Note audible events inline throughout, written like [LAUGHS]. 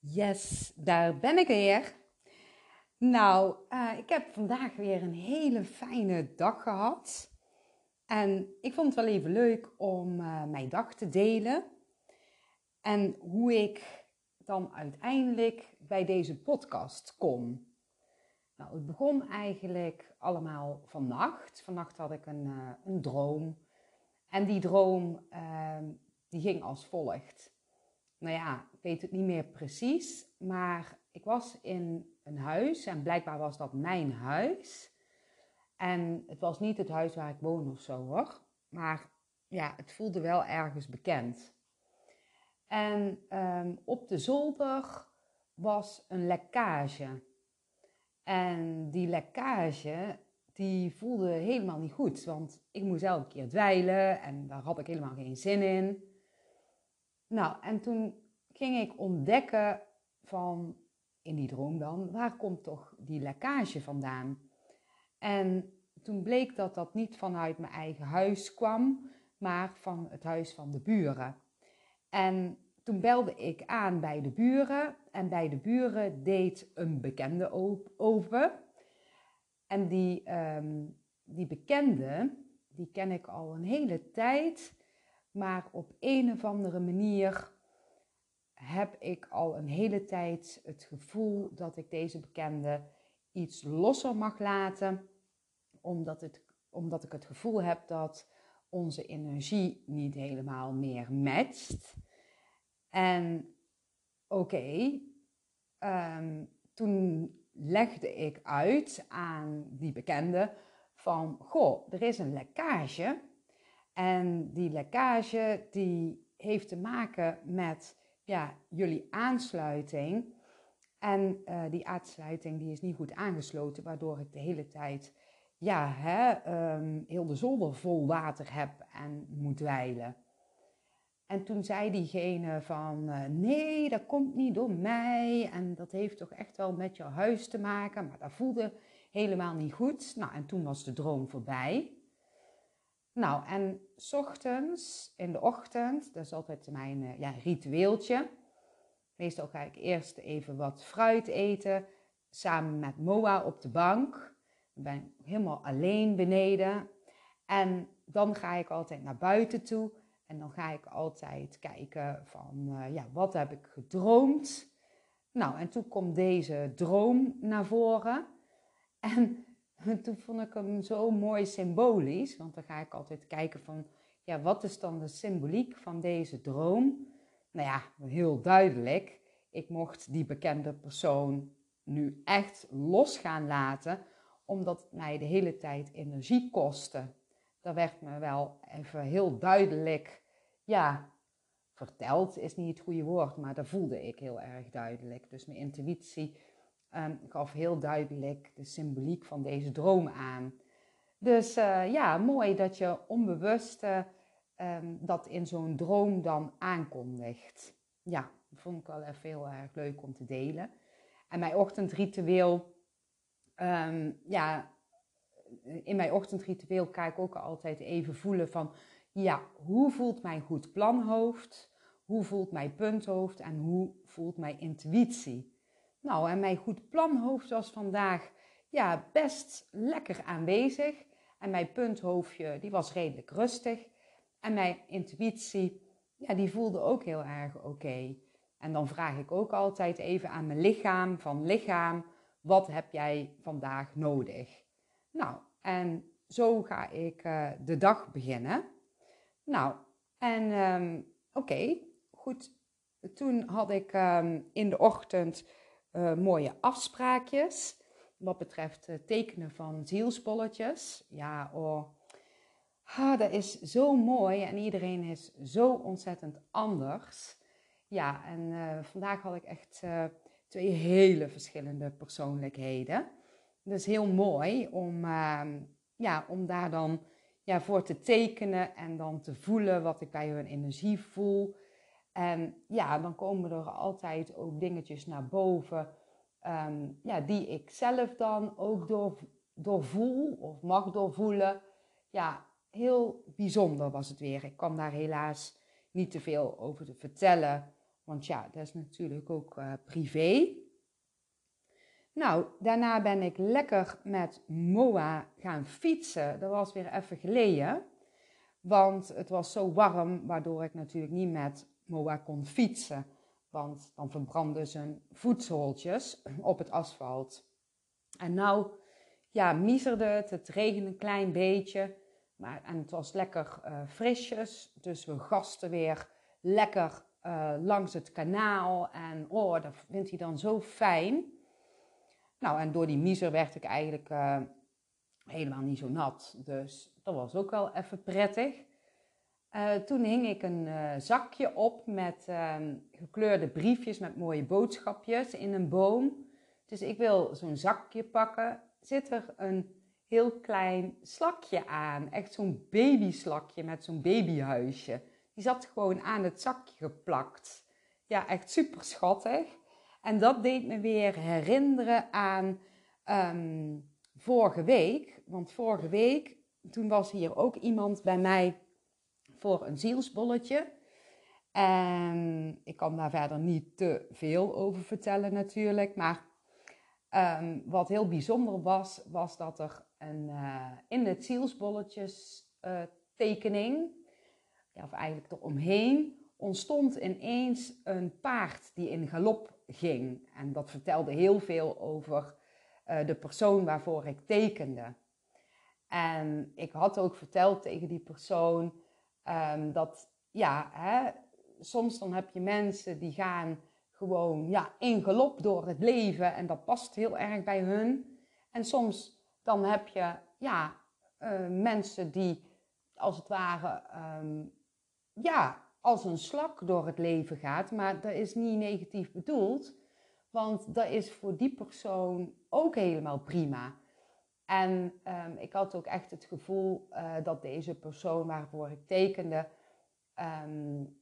Yes, daar ben ik weer. Nou, uh, ik heb vandaag weer een hele fijne dag gehad. En ik vond het wel even leuk om uh, mijn dag te delen. En hoe ik dan uiteindelijk bij deze podcast kom. Nou, het begon eigenlijk allemaal vannacht. Vannacht had ik een, uh, een droom. En die droom ehm, die ging als volgt. Nou ja, ik weet het niet meer precies, maar ik was in een huis en blijkbaar was dat mijn huis. En het was niet het huis waar ik woon of zo hoor, maar ja, het voelde wel ergens bekend. En um, op de zolder was een lekkage. En die lekkage, die voelde helemaal niet goed. Want ik moest elke keer dweilen en daar had ik helemaal geen zin in. Nou, en toen ging ik ontdekken van, in die droom dan, waar komt toch die lekkage vandaan? En toen bleek dat dat niet vanuit mijn eigen huis kwam, maar van het huis van de buren. En toen belde ik aan bij de buren en bij de buren deed een bekende open. En die, um, die bekende, die ken ik al een hele tijd, maar op een of andere manier heb ik al een hele tijd het gevoel dat ik deze bekende iets losser mag laten, omdat, het, omdat ik het gevoel heb dat onze energie niet helemaal meer matcht. En oké, ehm, toen legde ik uit aan die bekende van, goh, er is een lekkage. En die lekkage die heeft te maken met ja, jullie aansluiting. En uh, die aansluiting die is niet goed aangesloten, waardoor ik de hele tijd ja, hè, um, heel de zolder vol water heb en moet dweilen. En toen zei diegene van, uh, nee, dat komt niet door mij. En dat heeft toch echt wel met jouw huis te maken. Maar dat voelde helemaal niet goed. Nou, en toen was de droom voorbij. Nou, en s ochtends, in de ochtend, dat is altijd mijn uh, ja, ritueeltje. Meestal ga ik eerst even wat fruit eten, samen met Moa op de bank. Ik ben helemaal alleen beneden. En dan ga ik altijd naar buiten toe. En dan ga ik altijd kijken van, uh, ja, wat heb ik gedroomd? Nou, en toen komt deze droom naar voren. En [LAUGHS] toen vond ik hem zo mooi symbolisch, want dan ga ik altijd kijken van, ja, wat is dan de symboliek van deze droom? Nou ja, heel duidelijk. Ik mocht die bekende persoon nu echt los gaan laten, omdat het mij de hele tijd energie kostte. Dat werd me wel even heel duidelijk, ja, verteld is niet het goede woord, maar dat voelde ik heel erg duidelijk. Dus mijn intuïtie um, gaf heel duidelijk de symboliek van deze droom aan. Dus uh, ja, mooi dat je onbewust uh, um, dat in zo'n droom dan aankondigt. Ja, dat vond ik wel even heel erg leuk om te delen. En mijn ochtendritueel, um, ja, in mijn ochtendritueel kijk ik ook altijd even voelen van, ja, hoe voelt mijn goed planhoofd? Hoe voelt mijn punthoofd en hoe voelt mijn intuïtie? Nou, en mijn goed planhoofd was vandaag ja, best lekker aanwezig. En mijn punthoofdje, die was redelijk rustig. En mijn intuïtie, ja, die voelde ook heel erg oké. En dan vraag ik ook altijd even aan mijn lichaam, van lichaam, wat heb jij vandaag nodig? Nou, en zo ga ik uh, de dag beginnen. Nou, en um, oké, goed. Toen had ik um, in de ochtend uh, mooie afspraakjes. Wat betreft het tekenen van zielsbolletjes. Ja, oh. Ah, dat is zo mooi en iedereen is zo ontzettend anders. Ja, en uh, vandaag had ik echt twee hele verschillende persoonlijkheden. Dus heel mooi om, ehm, ja, om daar dan ja, voor te tekenen en dan te voelen wat ik bij hun energie voel. En ja, dan komen er altijd ook dingetjes naar boven um, ja, die ik zelf dan ook door, doorvoel of mag doorvoelen. Ja, heel bijzonder was het weer. Ik kan daar helaas niet te veel over te vertellen, Want ja, dat is natuurlijk ook uh, privé. Nou, daarna ben ik lekker met Moa gaan fietsen. Dat was weer even geleden. Want het was zo warm, waardoor ik natuurlijk niet met Moa kon fietsen. Want dan verbrandden zijn voetzooltjes op het asfalt. En nou, ja, miezerde het. Het regende een klein beetje. Maar, en het was lekker uh, frisjes. Dus we gasten weer lekker uh, langs het kanaal. En oh, dat vindt hij dan zo fijn. Nou, en door die miezer werd ik eigenlijk uh, helemaal niet zo nat. Dus dat was ook wel even prettig. Uh, toen hing ik een uh, zakje op met ehm, gekleurde briefjes met mooie boodschapjes in een boom. Dus ik wil zo'n zakje pakken. Zit er een heel klein slakje aan. Echt zo'n babyslakje met zo'n babyhuisje. Die zat gewoon aan het zakje geplakt. Ja, echt super schattig. En dat deed me weer herinneren aan um, vorige week. Want vorige week, toen was hier ook iemand bij mij voor een zielsbolletje. En ik kan daar verder niet te veel over vertellen natuurlijk. Maar um, wat heel bijzonder was, was dat er een, uh, in het zielsbolletjes uh, tekening, ja, of eigenlijk eromheen, ontstond ineens een paard die in galop ging. En dat vertelde heel veel over uh, de persoon waarvoor ik tekende. En ik had ook verteld tegen die persoon um, dat, ja, hè, soms dan heb je mensen die gaan gewoon ja, in galop door het leven en dat past heel erg bij hun. En soms dan heb je ja, uh, mensen die als het ware um, ja, als een slak door het leven gaat. Maar dat is niet negatief bedoeld, want dat is voor die persoon ook helemaal prima. En um, ik had ook echt het gevoel uh, dat deze persoon waarvoor ik tekende, um,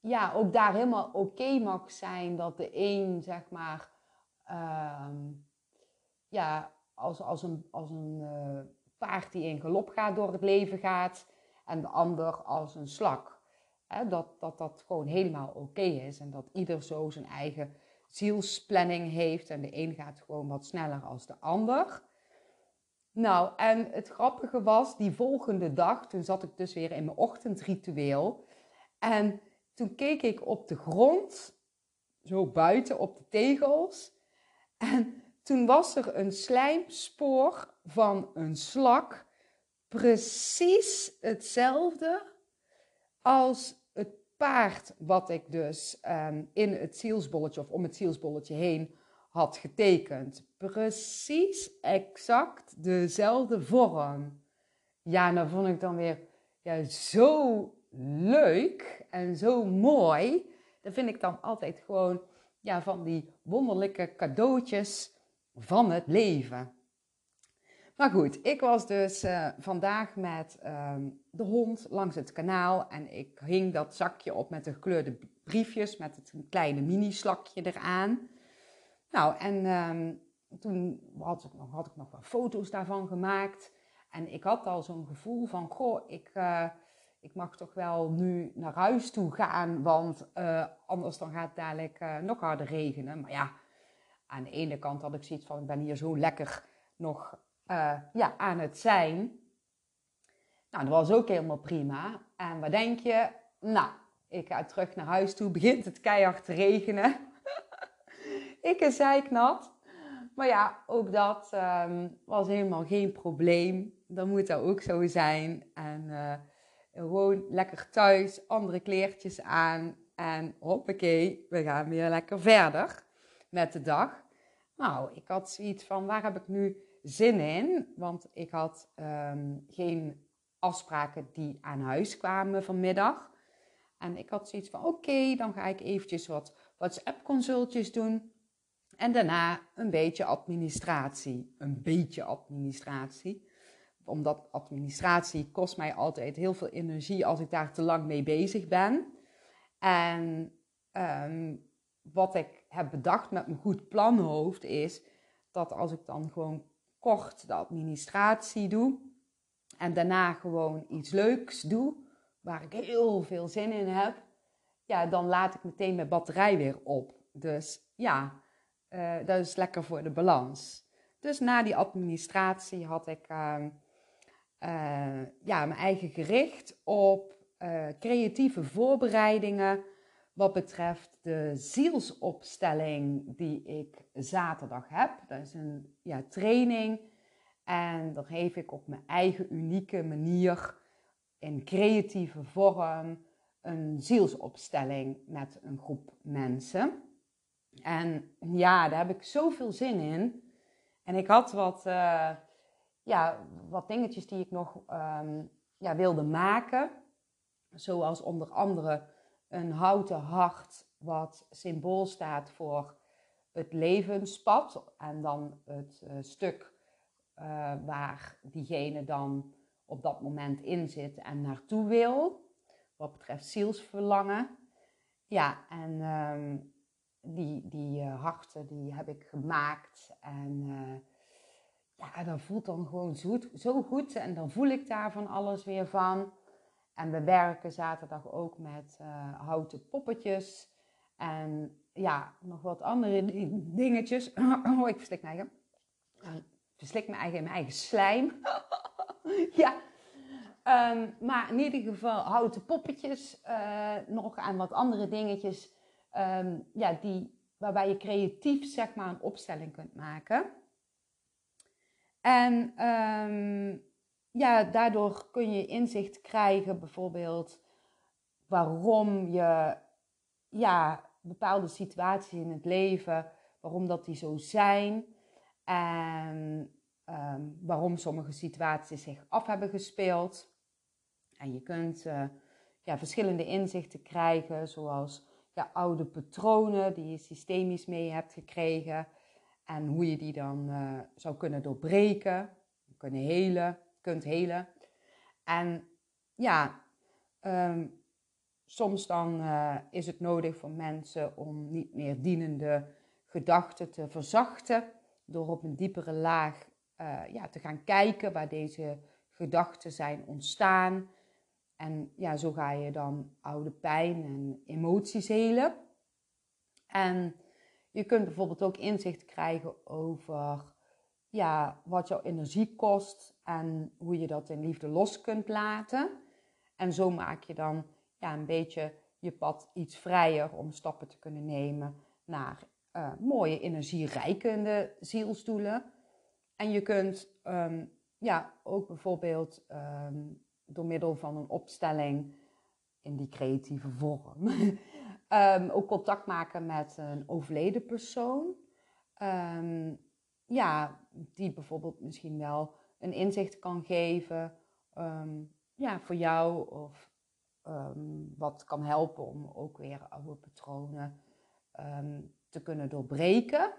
ja, ook daar helemaal oké mag zijn dat de een, zeg maar, um, ja, als, als een, als een uh, paard die in galop gaat door het leven gaat en de ander als een slak. Hè, dat, dat dat gewoon helemaal oké is en dat ieder zo zijn eigen zielsplanning heeft en de een gaat gewoon wat sneller als de ander. Nou, en het grappige was, die volgende dag, toen zat ik dus weer in mijn ochtendritueel. En toen keek ik op de grond, zo buiten op de tegels. En toen was er een slijmspoor van een slak, precies hetzelfde als het paard wat ik dus um, in het zielsbolletje of om het zielsbolletje heen had getekend. Precies exact dezelfde vorm. Ja, dat vond ik dan weer ja, zo leuk en zo mooi. Dat vind ik dan altijd gewoon ja, van die wonderlijke cadeautjes van het leven. Maar goed, ik was dus uh, vandaag met um, de hond langs het kanaal en ik hing dat zakje op met de gekleurde briefjes met het kleine mini-slakje eraan. Nou, en um, toen had ik, nog, had ik nog wat foto's daarvan gemaakt. En ik had al zo'n gevoel van, goh, ik, uh, ik mag toch wel nu naar huis toe gaan, want uh, anders dan gaat het dadelijk uh, nog harder regenen. Maar ja, aan de ene kant had ik zoiets van, ik ben hier zo lekker nog ja, aan het zijn. Nou, dat was ook helemaal prima. En wat denk je? Nou, ik ga terug naar huis toe, begint het keihard te regenen. Ik is zeiknat. Maar ja, ook dat um, was helemaal geen probleem. Dan moet dat ook zo zijn. En uh, gewoon lekker thuis, andere kleertjes aan. En hoppakee, we gaan weer lekker verder met de dag. Nou, ik had zoiets van, waar heb ik nu zin in? Want ik had um, geen afspraken die aan huis kwamen vanmiddag. En ik had zoiets van, oké, dan ga ik eventjes wat WhatsApp-consultjes doen. En daarna een beetje administratie. Een beetje administratie. Omdat administratie kost mij altijd heel veel energie als ik daar te lang mee bezig ben. En um, wat ik heb bedacht met mijn goed planhoofd is dat als ik dan gewoon kort de administratie doe en daarna gewoon iets leuks doe waar ik heel veel zin in heb, ja, dan laat ik meteen mijn batterij weer op. Dus ja, uh, dat is lekker voor de balans. Dus na die administratie had ik uh, ja, mijn eigen gericht op uh, creatieve voorbereidingen wat betreft de zielsopstelling die ik zaterdag heb. Dat is een ja, training en dan geef ik op mijn eigen unieke manier in creatieve vorm een zielsopstelling met een groep mensen. En ja, daar heb ik zoveel zin in. En ik had wat, uh, ja, wat dingetjes die ik nog um, ja, wilde maken. Zoals onder andere een houten hart, wat symbool staat voor het levenspad. En dan het uh, stuk uh, waar diegene dan op dat moment in zit en naartoe wil. Wat betreft zielsverlangen. Ja, en um, die, die uh, harten die heb ik gemaakt. En ja, dat voelt dan gewoon zo, zo goed. En dan voel ik daar van alles weer van. En we werken zaterdag ook met uh, houten poppetjes. En ja, nog wat andere dingetjes. [CLEARS THROAT] Oh, ik verslik mijn eigen. Ik verslik mijn eigen mijn eigen slijm. [LAUGHS] ja. Um, maar in ieder geval houten poppetjes nog en wat andere dingetjes. Um, ja, die, waarbij je creatief zeg maar een opstelling kunt maken. En um, ja, daardoor kun je inzicht krijgen, bijvoorbeeld waarom je ja, bepaalde situaties in het leven, waarom dat die zo zijn. En um, waarom sommige situaties zich af hebben gespeeld. En je kunt uh, ja, verschillende inzichten krijgen, zoals ja, oude patronen die je systemisch mee hebt gekregen. En hoe je die dan uh, zou kunnen doorbreken, kunnen helen, kunt helen. En ja, um, soms dan uh, is het nodig voor mensen om niet meer dienende gedachten te verzachten. Door op een diepere laag uh, ja, te gaan kijken waar deze gedachten zijn ontstaan. En ja, zo ga je dan oude pijn en emoties helen. En je kunt bijvoorbeeld ook inzicht krijgen over ja, wat jouw energie kost en hoe je dat in liefde los kunt laten. En zo maak je dan ja, een beetje je pad iets vrijer om stappen te kunnen nemen naar uh, mooie energierijkende zielsdoelen. En je kunt um, ja, ook bijvoorbeeld um, door middel van een opstelling in die creatieve vorm Um, [LAUGHS] ook contact maken met een overleden persoon. Um, ja, die bijvoorbeeld misschien wel een inzicht kan geven um, ja, voor jou. Of wat kan helpen om ook weer oude patronen te kunnen doorbreken.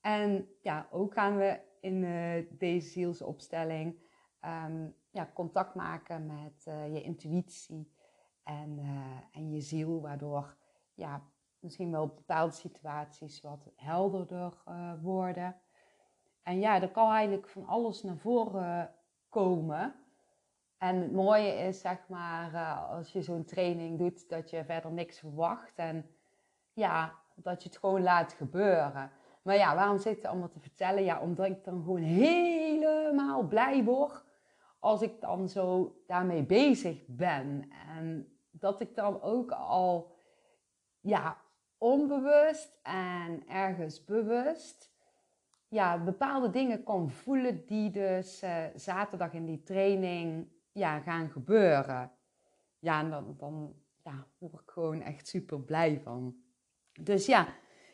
En ja, ook gaan we in uh, deze zielsopstelling ja, contact maken met uh, je intuïtie en, uh, en je ziel, waardoor ja, misschien wel bepaalde situaties wat helderder uh, worden. En ja, er kan eigenlijk van alles naar voren komen. En het mooie is, zeg maar, als je zo'n training doet, dat je verder niks verwacht. En ja, dat je het gewoon laat gebeuren. Maar ja, waarom zit het allemaal te vertellen? Ja, omdat ik dan gewoon helemaal blij word als ik dan zo daarmee bezig ben. En dat ik dan ook al, ja, onbewust en ergens bewust, ja, bepaalde dingen kan voelen die dus uh, zaterdag in die training, ja, gaan gebeuren. Ja, en dan, dan ja, word ik gewoon echt super blij van. Dus ja,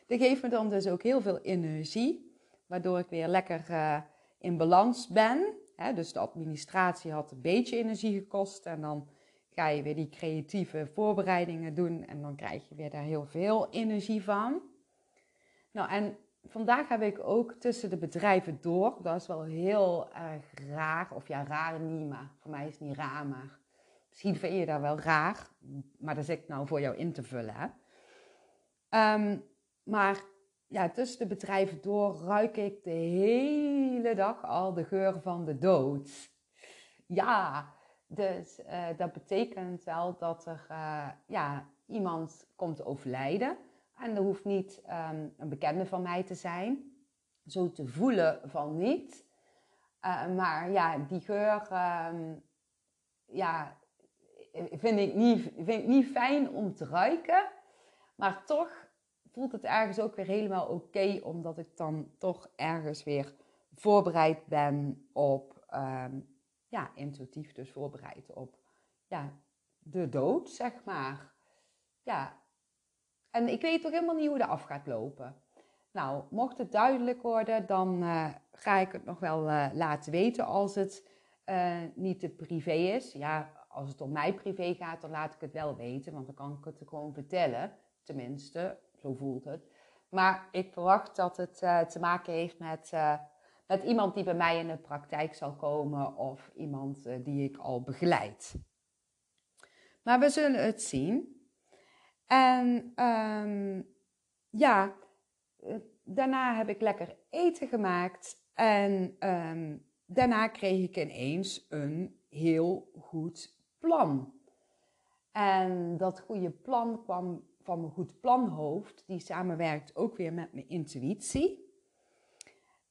dat geeft me dan dus ook heel veel energie, waardoor ik weer lekker uh, in balans ben. Dus de administratie had een beetje energie gekost en dan ga je weer die creatieve voorbereidingen doen en dan krijg je weer daar heel veel energie van. Nou, en vandaag heb ik ook tussen de bedrijven door, dat is wel heel erg raar, of ja, raar niet, maar voor mij is het niet raar, maar misschien vind je dat wel raar, maar dat zit ik nou voor jou in te vullen. Hè? Um, maar ja, tussen de bedrijven door ruik ik de hele dag al de geur van de dood. Ja, dus uh, dat betekent wel dat er uh, ja, iemand komt overlijden. En dat hoeft niet ehm, een bekende van mij te zijn. Zo te voelen van niet. Uh, maar ja, die geur ehm, ja, vind, ik niet, vind ik niet fijn om te ruiken. Maar toch voelt het ergens ook weer helemaal oké. omdat ik dan toch ergens weer voorbereid ben op, um, ja, intuïtief dus voorbereid op ja, de dood, zeg maar. Ja, en ik weet toch helemaal niet hoe dat af gaat lopen. Nou, mocht het duidelijk worden, dan uh, ga ik het nog wel uh, laten weten als het uh, niet te privé is. Ja, als het om mij privé gaat, dan laat ik het wel weten, want dan kan ik het gewoon vertellen. Tenminste, zo voelt het. Maar ik verwacht dat het te maken heeft met, met iemand die bij mij in de praktijk zal komen of iemand die ik al begeleid. Maar we zullen het zien. En um, ja, eh, daarna heb ik lekker eten gemaakt. En um, daarna kreeg ik ineens een heel goed plan. En dat goede plan kwam van mijn goed planhoofd, die samenwerkt ook weer met mijn intuïtie.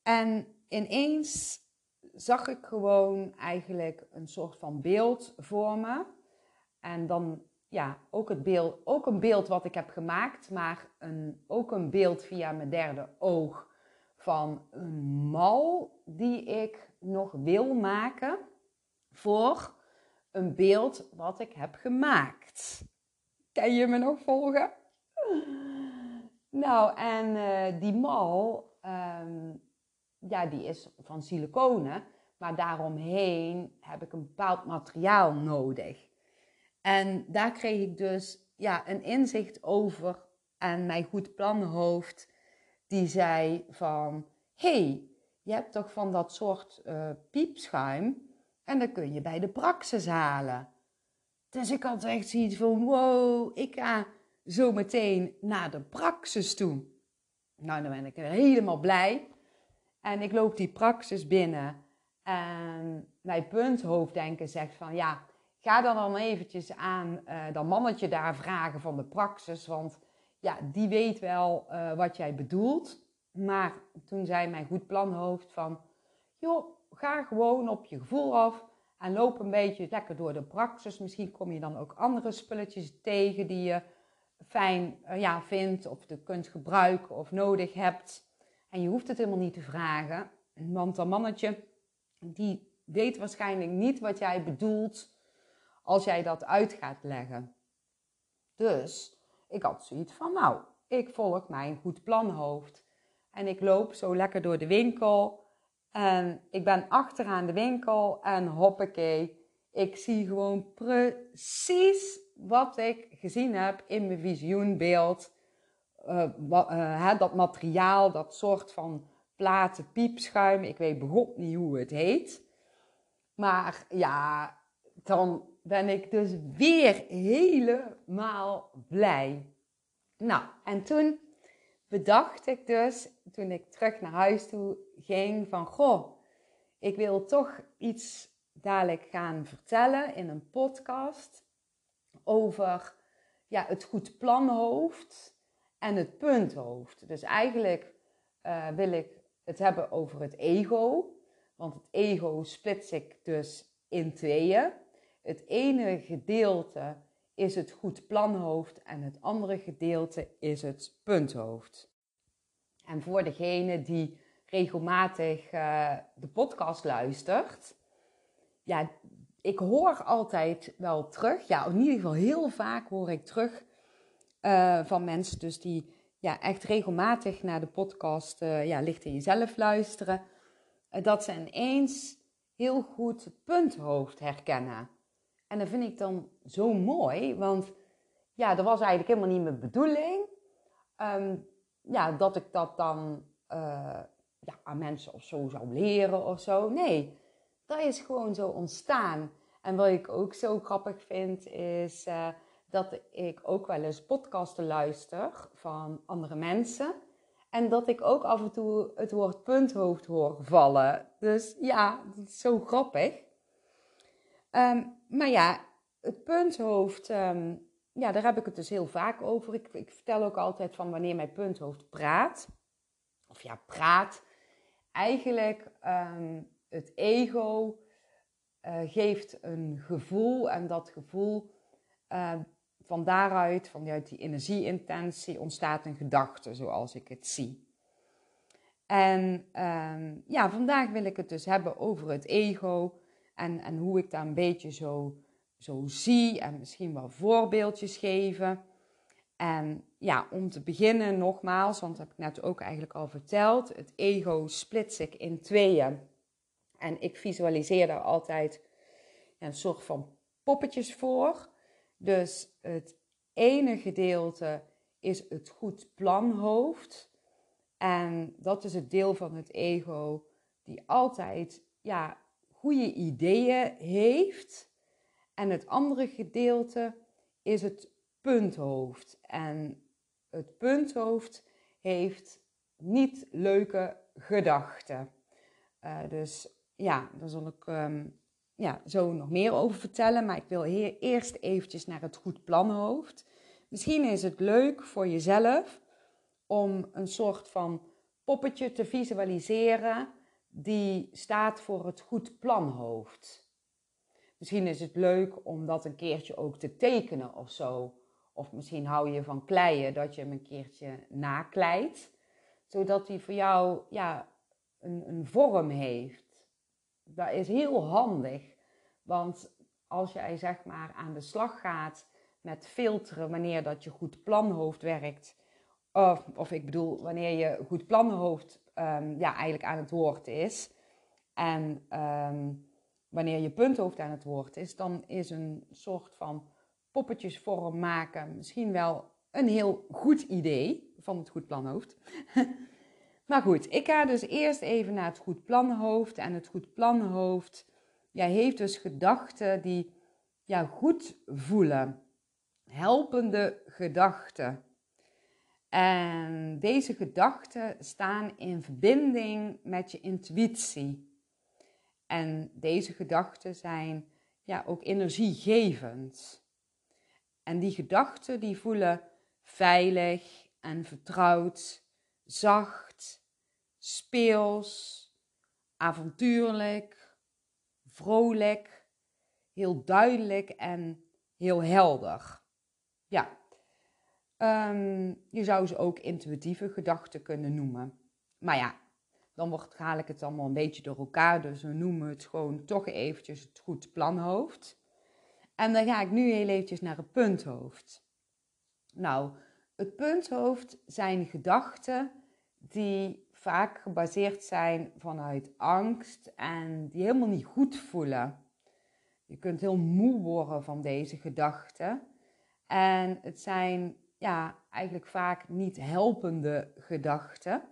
En ineens zag ik gewoon eigenlijk een soort van beeld voor me. En dan ja, ook, het beeld, ook een beeld wat ik heb gemaakt, maar een, ook een beeld via mijn derde oog van een mal die ik nog wil maken voor een beeld wat ik heb gemaakt. Kan je me nog volgen? Nou, en uh, die mal, um, ja, die is van siliconen, maar daaromheen heb ik een bepaald materiaal nodig. En daar kreeg ik dus ja, een inzicht over en mijn goed planhoofd die zei van... hey, je hebt toch van dat soort uh, piepschuim en dat kun je bij de praxis halen. Dus ik had echt zoiets van, wow, ik ga zo meteen naar de praxis toe. Nou, dan ben ik helemaal blij. En ik loop die praxis binnen. En mijn punthoofddenken zegt van, ja, Ga dan dan eventjes aan uh, dat mannetje daar vragen van de praxis, want ja, die weet wel uh, wat jij bedoelt. Maar toen zei mijn goed planhoofd van, joh, ga gewoon op je gevoel af en loop een beetje lekker door de praxis. Misschien kom je dan ook andere spulletjes tegen die je fijn uh, ja, vindt of de kunt gebruiken of nodig hebt. En je hoeft het helemaal niet te vragen, want dat mannetje, die weet waarschijnlijk niet wat jij bedoelt als jij dat uit gaat leggen. Dus ik had zoiets van, nou, ik volg mijn goed planhoofd. En ik loop zo lekker door de winkel. En ik ben achteraan de winkel en hoppakee. Ik zie gewoon precies wat ik gezien heb in mijn visioenbeeld. Uh, uh, dat materiaal, dat soort van platen piepschuim. Ik weet begot niet hoe het heet. Maar ja, dan ben ik dus weer helemaal blij. Nou, en toen bedacht ik dus, toen ik terug naar huis toe ging, van goh, ik wil toch iets dadelijk gaan vertellen in een podcast over ja, het goed planhoofd en het punthoofd. Dus eigenlijk uh, wil ik het hebben over het ego, want het ego splits ik dus in tweeën. Het ene gedeelte is het goed planhoofd en het andere gedeelte is het punthoofd. En voor degene die regelmatig uh, de podcast luistert, ja, ik hoor altijd wel terug, ja, in ieder geval heel vaak hoor ik terug uh, van mensen dus die ja, echt regelmatig naar de podcast uh, ja, Licht in Jezelf luisteren, dat ze ineens heel goed het punthoofd herkennen. En dat vind ik dan zo mooi, want ja, dat was eigenlijk helemaal niet mijn bedoeling. Um, ja, dat ik dat dan uh, ja, aan mensen of zo zou leren of zo. Nee, dat is gewoon zo ontstaan. En wat ik ook zo grappig vind, is uh, dat ik ook wel eens podcasten luister van andere mensen. En dat ik ook af en toe het woord punthoofd hoor vallen. Dus ja, dat is zo grappig. Um, maar ja, het punthoofd, um, ja, daar heb ik het dus heel vaak over. Ik, ik vertel ook altijd van wanneer mijn punthoofd praat. Of ja, praat. Eigenlijk ehm, het ego uh, geeft een gevoel en dat gevoel van daaruit, vanuit die energieintentie, ontstaat een gedachte zoals ik het zie. En um, ja, vandaag wil ik het dus hebben over het ego en, en hoe ik daar een beetje zo zo zie en misschien wel voorbeeldjes geven. En ja, om te beginnen nogmaals, want dat heb ik net ook eigenlijk al verteld, het ego splits ik in tweeën. En ik visualiseer daar altijd een soort van poppetjes voor. Dus het ene gedeelte is het goed planhoofd. En dat is het deel van het ego die altijd ja, goede ideeën heeft en het andere gedeelte is het punthoofd. En het punthoofd heeft niet leuke gedachten. Uh, dus ja, daar zal ik um, ja, zo nog meer over vertellen. Maar ik wil hier eerst eventjes naar het goed planhoofd. Misschien is het leuk voor jezelf om een soort van poppetje te visualiseren die staat voor het goed planhoofd. Misschien is het leuk om dat een keertje ook te tekenen of zo. Of misschien hou je van kleien, dat je hem een keertje nakleit. Zodat hij voor jou ja, een, een vorm heeft. Dat is heel handig. Want als jij zeg maar aan de slag gaat met filteren wanneer dat je goed planhoofd werkt. Of, of ik bedoel, wanneer je goed planhoofd um, ja, eigenlijk aan het woord is. En um, wanneer je punthoofd aan het woord is, dan is een soort van poppetjesvorm maken misschien wel een heel goed idee van het goed planhoofd. [LAUGHS] maar goed, ik ga dus eerst even naar het goed planhoofd. En het goed planhoofd ja, heeft dus gedachten die ja, goed voelen. Helpende gedachten. En deze gedachten staan in verbinding met je intuïtie. En deze gedachten zijn ja, ook energiegevend. En die gedachten die voelen veilig en vertrouwd, zacht, speels, avontuurlijk, vrolijk, heel duidelijk en heel helder. Ja, um, je zou ze ook intuïtieve gedachten kunnen noemen. Maar ja, dan wordt, haal ik het allemaal een beetje door elkaar. Dus we noemen het gewoon toch eventjes het goed planhoofd. En dan ga ik nu heel eventjes naar het punthoofd. Nou, het punthoofd zijn gedachten die vaak gebaseerd zijn vanuit angst en die helemaal niet goed voelen. Je kunt heel moe worden van deze gedachten. En het zijn ja, eigenlijk vaak niet helpende gedachten.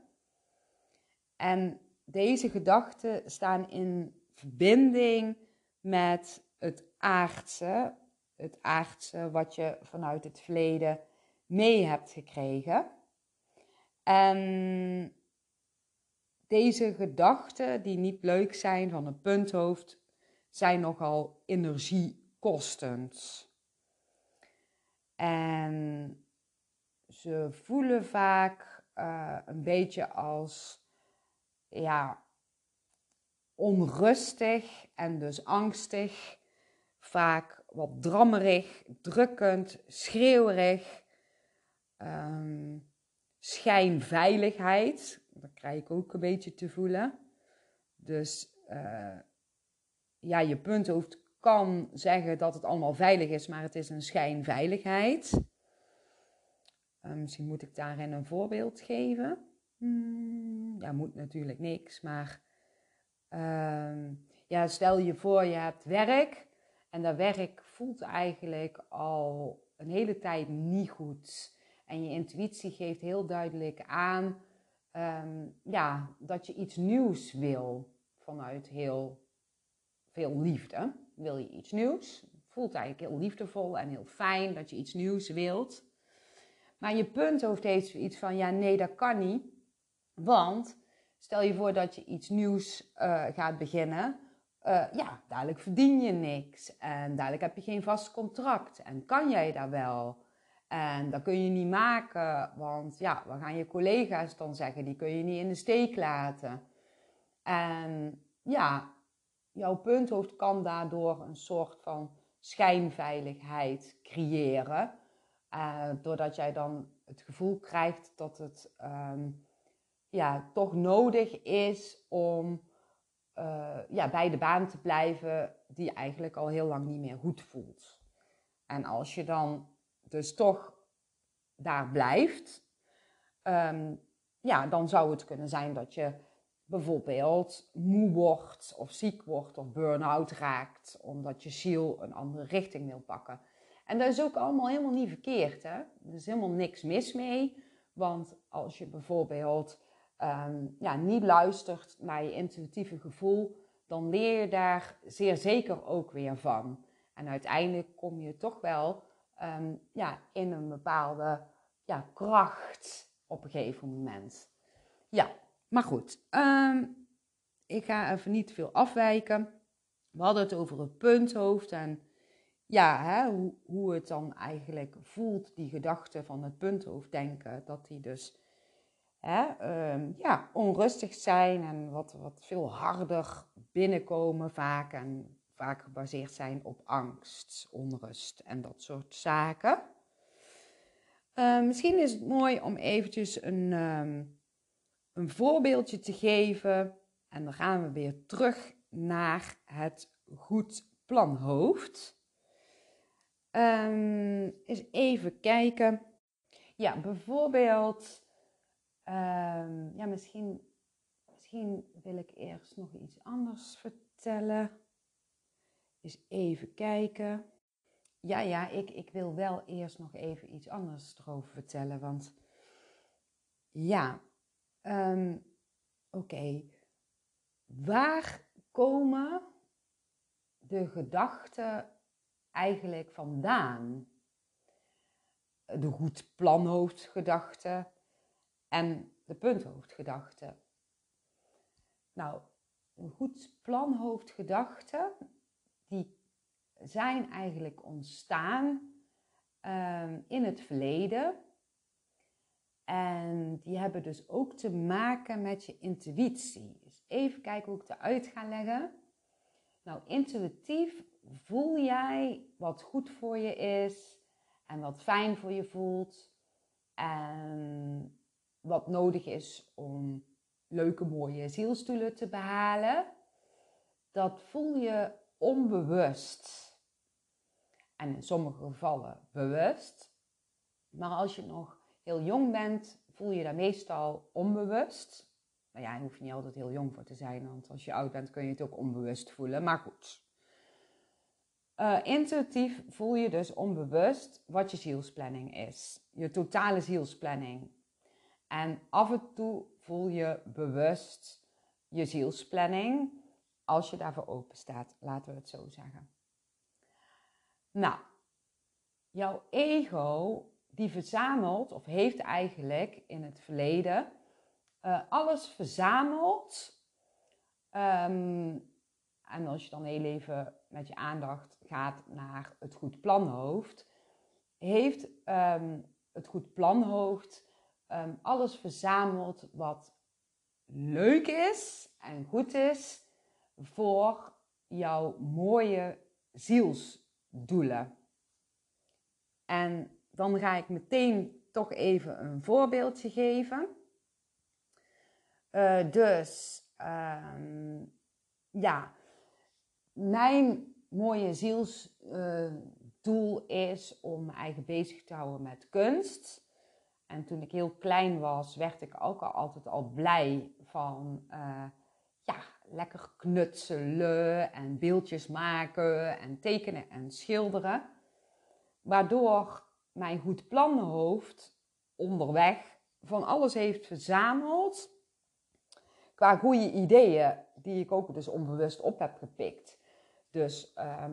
En deze gedachten staan in verbinding met het aardse, het aardse wat je vanuit het verleden mee hebt gekregen. En deze gedachten, die niet leuk zijn van een punthoofd, zijn nogal energiekostend. En ze voelen vaak uh, een beetje als ja, onrustig en dus angstig. Vaak wat drammerig, drukkend, schreeuwerig. Um, schijnveiligheid, dat krijg ik ook een beetje te voelen. Dus uh, ja, je punthoofd kan zeggen dat het allemaal veilig is, maar het is een schijnveiligheid. Uh, misschien moet ik daarin een voorbeeld geven. Hmm, ja, moet natuurlijk niks, maar uh, ja, stel je voor je hebt werk en dat werk voelt eigenlijk al een hele tijd niet goed. En je intuïtie geeft heel duidelijk aan um, ja, dat je iets nieuws wil vanuit heel veel liefde. Wil je iets nieuws? Voelt eigenlijk heel liefdevol en heel fijn dat je iets nieuws wilt. Maar je punthoofd heeft zoiets van, ja nee, dat kan niet. Want stel je voor dat je iets nieuws uh, gaat beginnen. uh, ja, dadelijk verdien je niks. En dadelijk heb je geen vast contract. En kan jij daar wel? En dat kun je niet maken, want ja, wat gaan je collega's dan zeggen? Die kun je niet in de steek laten. En ja, jouw punthoofd kan daardoor een soort van schijnveiligheid creëren. Uh, doordat jij dan het gevoel krijgt dat het um, ja, toch nodig is om uh, ja, bij de baan te blijven die je eigenlijk al heel lang niet meer goed voelt. En als je dan dus toch daar blijft, um, ja, dan zou het kunnen zijn dat je bijvoorbeeld moe wordt of ziek wordt of burn-out raakt, omdat je ziel een andere richting wil pakken. En dat is ook allemaal helemaal niet verkeerd. Hè? Er is helemaal niks mis mee. Want als je bijvoorbeeld um, ja, niet luistert naar je intuïtieve gevoel, dan leer je daar zeer zeker ook weer van. En uiteindelijk kom je toch wel um, ja, in een bepaalde ja, kracht op een gegeven moment. Ja, maar goed. Um, ik ga even niet veel afwijken. We hadden het over het punthoofd en ja, hoe, hoe het dan eigenlijk voelt, die gedachte van het punthoofd denken. Dat die dus hè, um, ja, onrustig zijn en wat, wat veel harder binnenkomen vaak. En vaak gebaseerd zijn op angst, onrust en dat soort zaken. Uh, misschien is het mooi om eventjes een, um, een voorbeeldje te geven. En dan gaan we weer terug naar het goed planhoofd. Um, eens even kijken. Ja, bijvoorbeeld. Um, ja, misschien, misschien wil ik eerst nog iets anders vertellen. Eens even kijken. Ja, ja, ik, ik wil wel eerst nog even iets anders erover vertellen. Want ja, um, oké. Waar komen de gedachten eigenlijk vandaan? De goed planhoofdgedachte en de punthoofdgedachte. Nou, een goed planhoofdgedachte, die zijn eigenlijk ontstaan um, in het verleden. En die hebben dus ook te maken met je intuïtie. Dus even kijken hoe ik het eruit ga leggen. Nou, intuïtief voel jij wat goed voor je is en wat fijn voor je voelt. En wat nodig is om leuke, mooie zielstoelen te behalen. Dat voel je onbewust. En in sommige gevallen bewust. Maar als je nog heel jong bent, voel je dat meestal onbewust. Nou ja, je hoeft niet altijd heel jong voor te zijn, want als je oud bent kun je het ook onbewust voelen. Maar goed. Uh, intuïtief voel je dus onbewust wat je zielsplanning is. Je totale zielsplanning. En af en toe voel je bewust je zielsplanning als je daarvoor open staat, laten we het zo zeggen. Nou, jouw ego die verzamelt of heeft eigenlijk in het verleden uh, alles verzameld. Um, en als je dan heel even met je aandacht gaat naar het goed planhoofd, heeft um, het goed planhoofd um, alles verzameld wat leuk is en goed is voor jouw mooie zielsdoelen. En dan ga ik meteen toch even een voorbeeldje geven. Uh, dus um, ja, mijn mooie zielsdoel is om me eigen bezig te houden met kunst. En toen ik heel klein was, werd ik ook al altijd al blij van uh, ja, lekker knutselen en beeldjes maken en tekenen en schilderen. Waardoor mijn goed plannenhoofd onderweg van alles heeft verzameld. Qua goede ideeën, die ik ook dus onbewust op heb gepikt. Dus uh,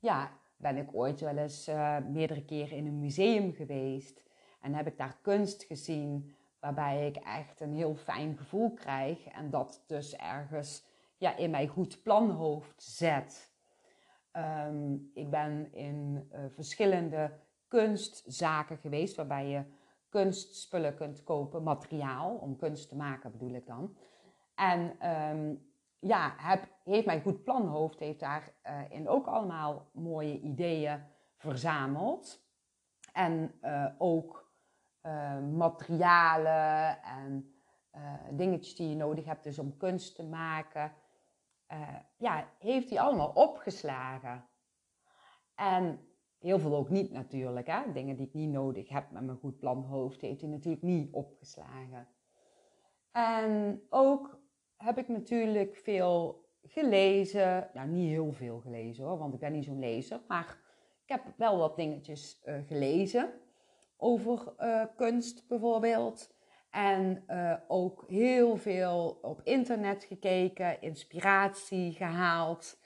ja, ben ik ooit wel eens uh, meerdere keren in een museum geweest. En heb ik daar kunst gezien waarbij ik echt een heel fijn gevoel krijg. En dat dus ergens ja, in mijn goed planhoofd zet. Ehm, ik ben in uh, verschillende kunstzaken geweest waarbij je kunstspullen kunt kopen, materiaal om kunst te maken bedoel ik dan. En um, ja, heb, heeft mijn goed planhoofd heeft daarin uh, in ook allemaal mooie ideeën verzameld. En uh, ook uh, materialen en dingetjes die je nodig hebt dus om kunst te maken. ja, heeft hij allemaal opgeslagen. En heel veel ook niet natuurlijk. Hè? Dingen die ik niet nodig heb met mijn goed planhoofd heeft hij natuurlijk niet opgeslagen. En ook heb ik natuurlijk veel gelezen. Nou, niet heel veel gelezen hoor, want ik ben niet zo'n lezer. Maar ik heb wel wat dingetjes uh, gelezen over uh, kunst bijvoorbeeld. En uh, ook heel veel op internet gekeken, inspiratie gehaald.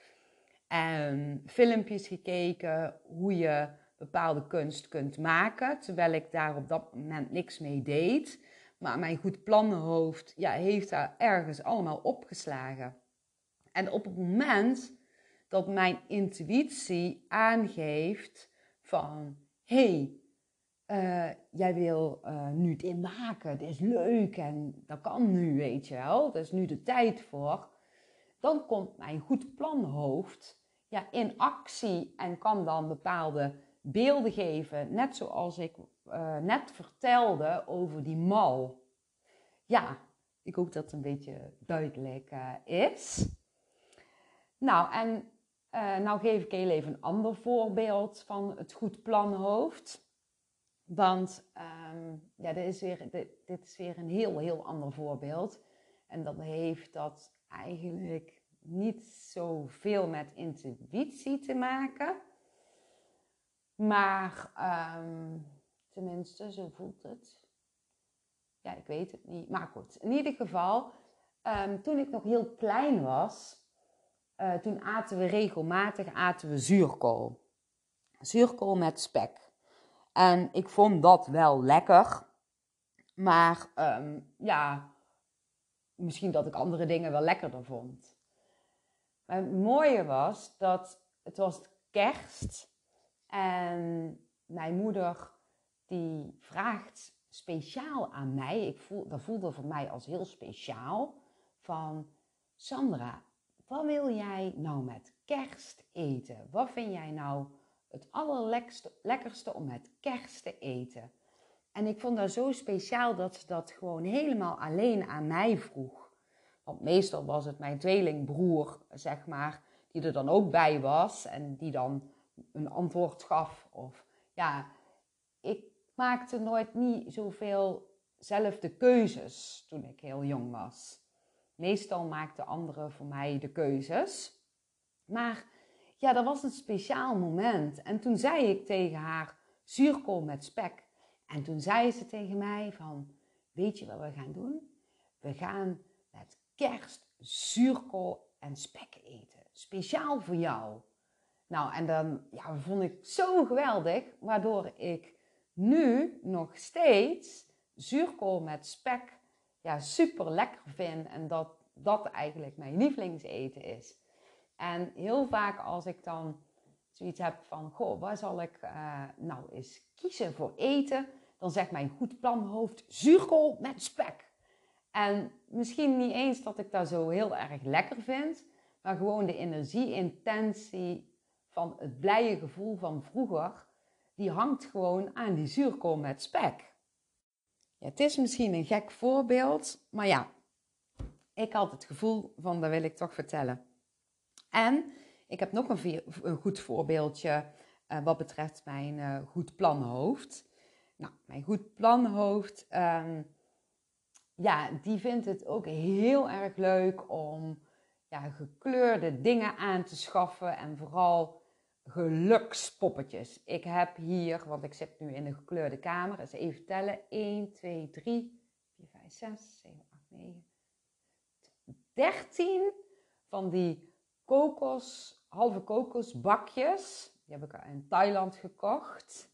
En filmpjes gekeken hoe je bepaalde kunst kunt maken. Terwijl ik daar op dat moment niks mee deed. Maar mijn goed plannenhoofd ja, heeft daar ergens allemaal opgeslagen. En op het moment dat mijn intuïtie aangeeft van... hey, uh, jij wil uh, nu dit maken, dit is leuk en dat kan nu, weet je wel. Er is nu de tijd voor. Dan komt mijn goed planhoofd ja, in actie en kan dan bepaalde beelden geven. Net zoals ik uh, net vertelde over die mal. Ja, ik hoop dat het een beetje duidelijk uh, is. Nou, en uh, nou geef ik heel even een ander voorbeeld van het goed planhoofd. Want um, ja, dit is, weer, dit is weer een heel, heel ander voorbeeld. En dat heeft dat eigenlijk niet zoveel met intuïtie te maken. Maar um, tenminste, zo voelt het. Ja, ik weet het niet. Maar goed, in ieder geval, um, toen ik nog heel klein was, uh, toen aten we regelmatig aten we zuurkool. Zuurkool met spek. En ik vond dat wel lekker. Maar um, ja, misschien dat ik andere dingen wel lekkerder vond. Maar het mooie was dat het was kerst en mijn moeder die vraagt speciaal aan mij, ik voel, dat voelde voor mij als heel speciaal, van Sandra, wat wil jij nou met kerst eten? Wat vind jij nou het allerlekkerste om met kerst te eten? En ik vond dat zo speciaal dat ze dat gewoon helemaal alleen aan mij vroeg. Want meestal was het mijn tweelingbroer, zeg maar, die er dan ook bij was en die dan een antwoord gaf. Of ja, ik maakte nooit niet zoveel zelf de keuzes toen ik heel jong was. Meestal maakten anderen voor mij de keuzes. Maar ja, dat was een speciaal moment. En toen zei ik tegen haar zuurkool met spek. En toen zei ze tegen mij van, weet je wat we gaan doen? We gaan met kerst zuurkool en spek eten. Speciaal voor jou. Nou, en dan ja, vond ik zo geweldig, waardoor ik nu nog steeds zuurkool met spek ja, super lekker vind en dat dat eigenlijk mijn lievelingseten is. En heel vaak als ik dan zoiets heb van, goh, waar zal ik uh, nou eens kiezen voor eten? Dan zegt mijn goed planhoofd zuurkool met spek. En misschien niet eens dat ik dat zo heel erg lekker vind, maar gewoon de energie-intentie van het blije gevoel van vroeger, die hangt gewoon aan die zuurkool met spek. Ja, het is misschien een gek voorbeeld, maar ja, ik had het gevoel van dat wil ik toch vertellen. En ik heb nog een, een goed voorbeeldje uh, wat betreft mijn uh, goed planhoofd. Nou, mijn goed planhoofd, um, ja, die vindt het ook heel erg leuk om ja, gekleurde dingen aan te schaffen en vooral gelukspoppetjes. Ik heb hier, want ik zit nu in een gekleurde kamer, eens even tellen. 1, 2, 3, 4, 5, 6, 7, 8, 9, 13 van die kokos, halve kokosbakjes. Die heb ik in Thailand gekocht.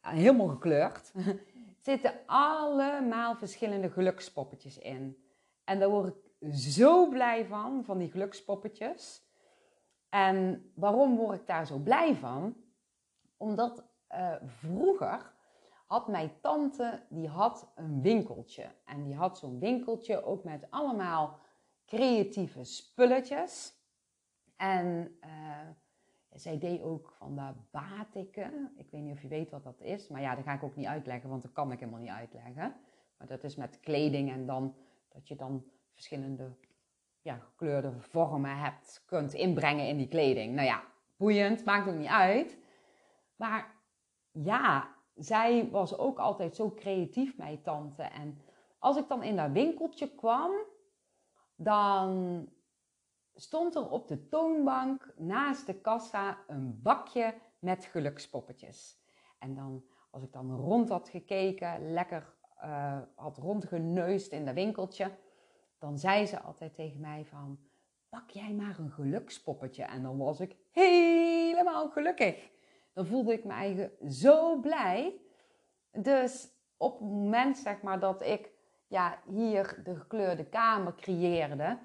Helemaal gekleurd. [LAUGHS] zitten allemaal verschillende gelukspoppetjes in. En daar word ik zo blij van, van die gelukspoppetjes. En waarom word ik daar zo blij van? Omdat uh, vroeger had mijn tante, die had een winkeltje. En die had zo'n winkeltje ook met allemaal creatieve spulletjes. En uh, zij deed ook van de batiken. Ik weet niet of je weet wat dat is. Maar ja, dat ga ik ook niet uitleggen, want dat kan ik helemaal niet uitleggen. Maar dat is met kleding en dan dat je dan verschillende ja, gekleurde vormen hebt, kunt inbrengen in die kleding. Nou ja, boeiend, maakt ook niet uit. Maar ja, zij was ook altijd zo creatief, mijn tante. En als ik dan in dat winkeltje kwam, dan stond er op de toonbank naast de kassa een bakje met gelukspoppetjes. En dan, als ik dan rond had gekeken, lekker uh, had rondgeneust in dat winkeltje, dan zei ze altijd tegen mij van, pak jij maar een gelukspoppetje. En dan was ik helemaal gelukkig. Dan voelde ik me eigen zo blij. Dus op het moment zeg maar dat ik ja, hier de gekleurde kamer creëerde,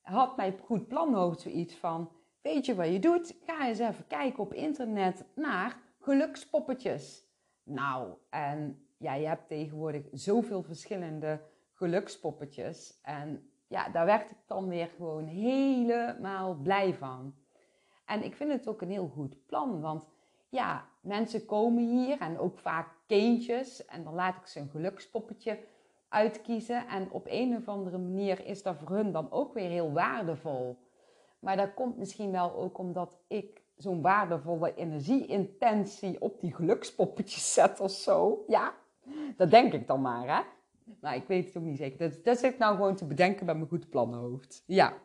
had mijn goed planhoofd zoiets van, weet je wat je doet? Ga eens even kijken op internet naar gelukspoppetjes. Nou, en ja, je hebt tegenwoordig zoveel verschillende gelukspoppetjes. En ja, daar werd ik dan weer gewoon helemaal blij van. En ik vind het ook een heel goed plan, want ja, mensen komen hier en ook vaak kindjes. En dan laat ik ze een gelukspoppetje uitkiezen. En op een of andere manier is dat voor hun dan ook weer heel waardevol. Maar dat komt misschien wel ook omdat ik zo'n waardevolle energieintentie op die gelukspoppetjes zet of zo. Ja, dat denk ik dan maar, hè. Maar ik weet het ook niet zeker. Dat, dat zit nou gewoon te bedenken bij mijn goed plannenhoofd. Ja.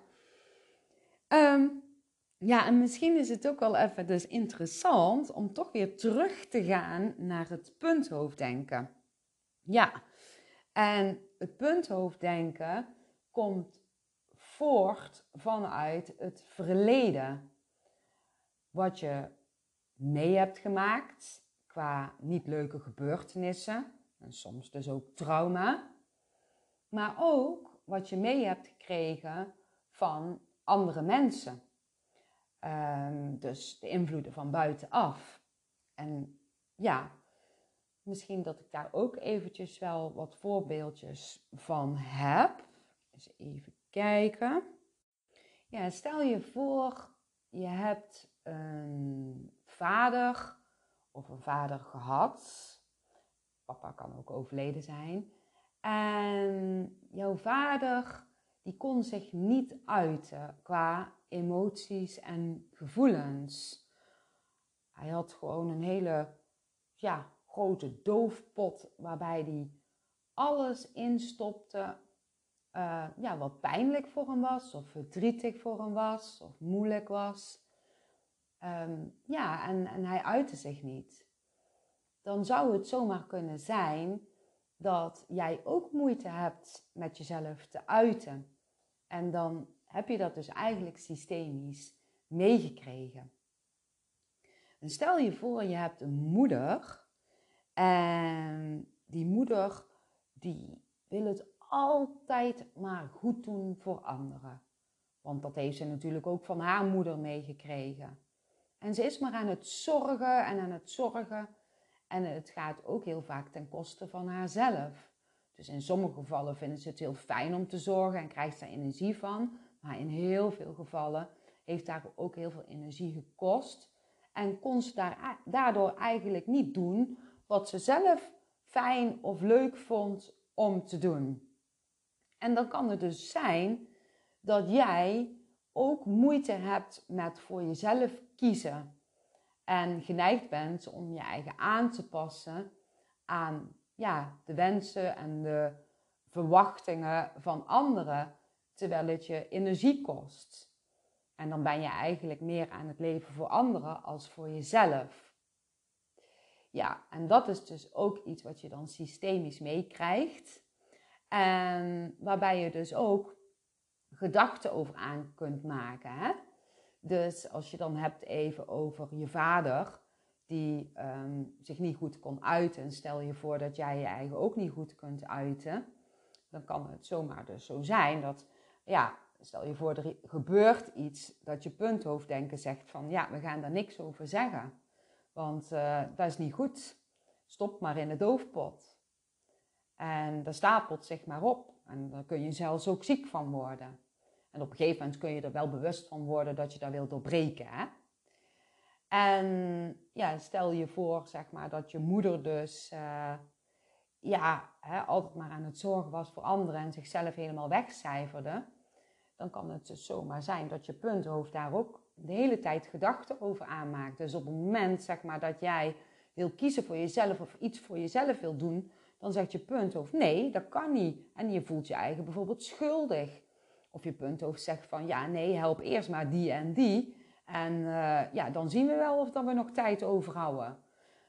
Ehm, ja, en misschien is het ook wel even dus interessant om toch weer terug te gaan naar het punthoofddenken. Ja, en het punthoofddenken komt voort vanuit het verleden. Wat je mee hebt gemaakt qua niet leuke gebeurtenissen en soms dus ook trauma. Maar ook wat je mee hebt gekregen van andere mensen. Um, dus de invloeden van buitenaf. En ja, misschien dat ik daar ook eventjes wel wat voorbeeldjes van heb. Even kijken. Ja, stel je voor, je hebt een vader of een vader gehad. Papa kan ook overleden zijn. En jouw vader, die kon zich niet uiten qua emoties en gevoelens. Hij had gewoon een hele ja, grote doofpot waarbij hij alles instopte uh, ja, wat pijnlijk voor hem was, of verdrietig voor hem was, of moeilijk was. Um, ja, en, en hij uitte zich niet. Dan zou het zomaar kunnen zijn dat jij ook moeite hebt met jezelf te uiten. En dan heb je dat dus eigenlijk systemisch meegekregen. En stel je voor, je hebt een moeder en die moeder die wil het altijd maar goed doen voor anderen. Want dat heeft ze natuurlijk ook van haar moeder meegekregen. En ze is maar aan het zorgen en aan het zorgen. En het gaat ook heel vaak ten koste van haarzelf. Dus in sommige gevallen vinden ze het heel fijn om te zorgen en krijgt ze energie van. Maar in heel veel gevallen heeft daar ook heel veel energie gekost. En kon ze daardoor eigenlijk niet doen wat ze zelf fijn of leuk vond om te doen. En dan kan het dus zijn dat jij ook moeite hebt met voor jezelf kiezen. En geneigd bent om je eigen aan te passen aan ja, de wensen en de verwachtingen van anderen, terwijl het je energie kost. En dan ben je eigenlijk meer aan het leven voor anderen als voor jezelf. Ja, en dat is dus ook iets wat je dan systemisch meekrijgt. En waarbij je dus ook gedachten over aan kunt maken. Hè? Dus als je dan hebt even over je vader, die ehm, zich niet goed kon uiten. En stel je voor dat jij je eigen ook niet goed kunt uiten. Dan kan het zomaar dus zo zijn dat ja, stel je voor, er gebeurt iets dat je punthoofddenken zegt van ja, we gaan daar niks over zeggen. Want uh, dat is niet goed. Stop maar in de doofpot. En dat stapelt zich maar op. En daar kun je zelfs ook ziek van worden. En op een gegeven moment kun je er wel bewust van worden dat je dat wil doorbreken. Hè? En ja, stel je voor, zeg maar, dat je moeder dus uh, ja, hè, altijd maar aan het zorgen was voor anderen en zichzelf helemaal wegcijferde. Dan kan het dus zomaar zijn dat je punthoofd daar ook de hele tijd gedachten over aanmaakt. Dus op het moment, zeg maar, dat jij wil kiezen voor jezelf of iets voor jezelf wil doen, dan zegt je punthoofd nee, dat kan niet. En je voelt je eigen bijvoorbeeld schuldig. Of je punthoofd zegt van ja, nee, help eerst maar die en die. En uh, ja, dan zien we wel of dat we nog tijd overhouden.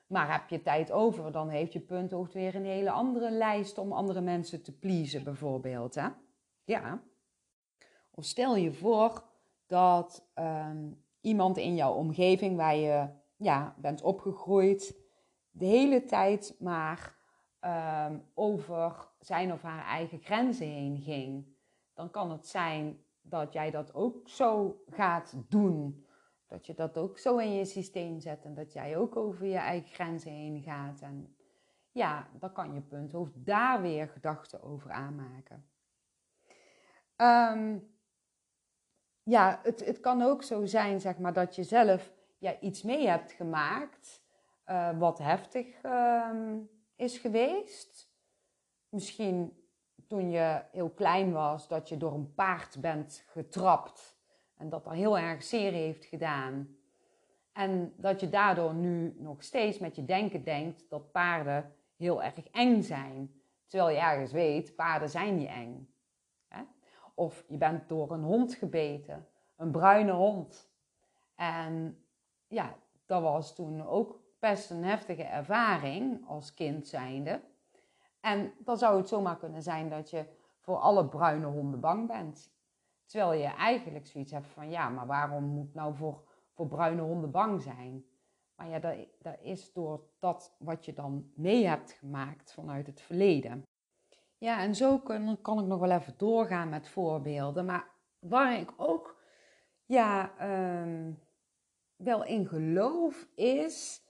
Maar heb je tijd over, dan heeft je punthoofd weer een hele andere lijst om andere mensen te pleasen, bijvoorbeeld. Hè? Ja. Of stel je voor dat um, iemand in jouw omgeving waar je ja, bent opgegroeid, de hele tijd maar um, over zijn of haar eigen grenzen heen ging. Dan kan het zijn dat jij dat ook zo gaat doen. Dat je dat ook zo in je systeem zet en dat jij ook over je eigen grenzen heen gaat. En ja, dan kan je punthoofd daar weer gedachten over aanmaken. Um, ja, het, het kan ook zo zijn, zeg maar, dat je zelf ja, iets mee hebt gemaakt uh, wat heftig um, is geweest. Misschien toen je heel klein was, dat je door een paard bent getrapt en dat dat heel erg zeer heeft gedaan. En dat je daardoor nu nog steeds met je denken denkt dat paarden heel erg eng zijn. Terwijl je ergens weet, paarden zijn niet eng. Of je bent door een hond gebeten, een bruine hond. En ja, dat was toen ook best een heftige ervaring als kind zijnde. En dan zou het zomaar kunnen zijn dat je voor alle bruine honden bang bent. Terwijl je eigenlijk zoiets hebt van ja, maar waarom moet nou voor, voor bruine honden bang zijn? Maar ja, dat, dat is door dat wat je dan mee hebt gemaakt vanuit het verleden. Ja, en zo kan, kan ik nog wel even doorgaan met voorbeelden. Maar waar ik ook ja, um, wel in geloof is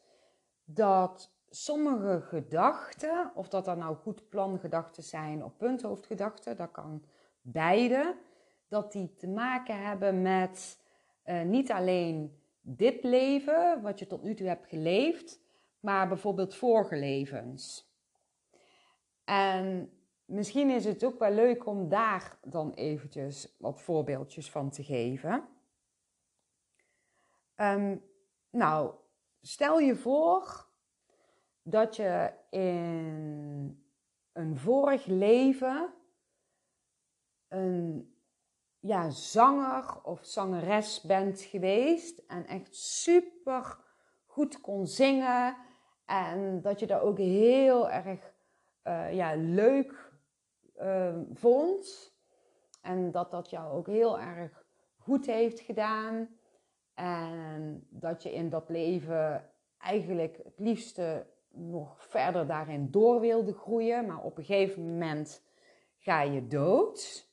dat sommige gedachten, of dat dat nou goed plangedachten zijn of punthoofdgedachten, dat kan beide, dat die te maken hebben met uh, niet alleen dit leven, wat je tot nu toe hebt geleefd, maar bijvoorbeeld vorige levens. En misschien is het ook wel leuk om daar dan eventjes wat voorbeeldjes van te geven. Um, nou, stel je voor dat je in een vorig leven een ja, zanger of zangeres bent geweest en echt super goed kon zingen en dat je dat ook heel erg uh, ja, leuk uh, vond en dat dat jou ook heel erg goed heeft gedaan en dat je in dat leven eigenlijk het liefste nog verder daarin door wilde groeien, maar op een gegeven moment ga je dood,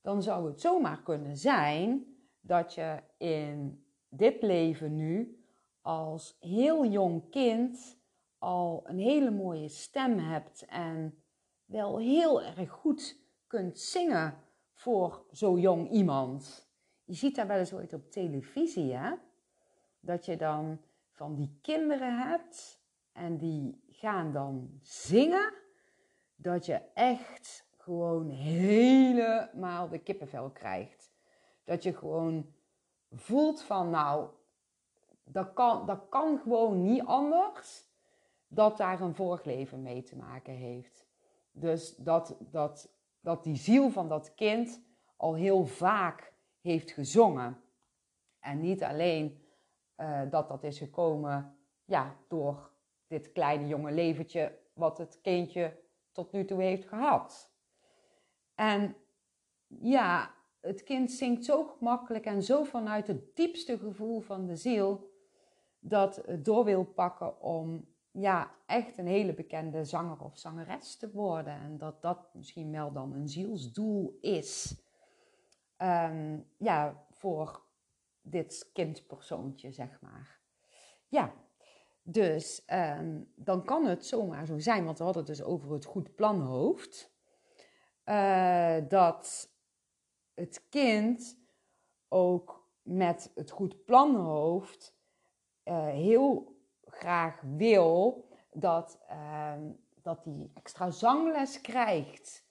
dan zou het zomaar kunnen zijn dat je in dit leven nu als heel jong kind al een hele mooie stem hebt en wel heel erg goed kunt zingen voor zo jong iemand. Je ziet daar wel eens ooit op televisie, hè? Dat je dan van die kinderen hebt en die gaan dan zingen, dat je echt gewoon helemaal de kippenvel krijgt. Dat je gewoon voelt van, nou, dat kan, dat kan gewoon niet anders dat daar een vorig leven mee te maken heeft. Dus dat, dat, dat die ziel van dat kind al heel vaak heeft gezongen. En niet alleen uh, dat dat is gekomen ja, door dit kleine jonge leventje wat het kindje tot nu toe heeft gehad. En ja, het kind zingt zo gemakkelijk en zo vanuit het diepste gevoel van de ziel dat het door wil pakken om ja, echt een hele bekende zanger of zangeres te worden. En dat dat misschien wel dan een zielsdoel is. ehm, ja, voor dit kindpersoontje, zeg maar. Ja, dus ehm, dan kan het zomaar zo zijn, want we hadden het dus over het goed planhoofd, uh, dat het kind ook met het goed planhoofd uh, heel graag wil dat, uh, dat hij extra zangles krijgt.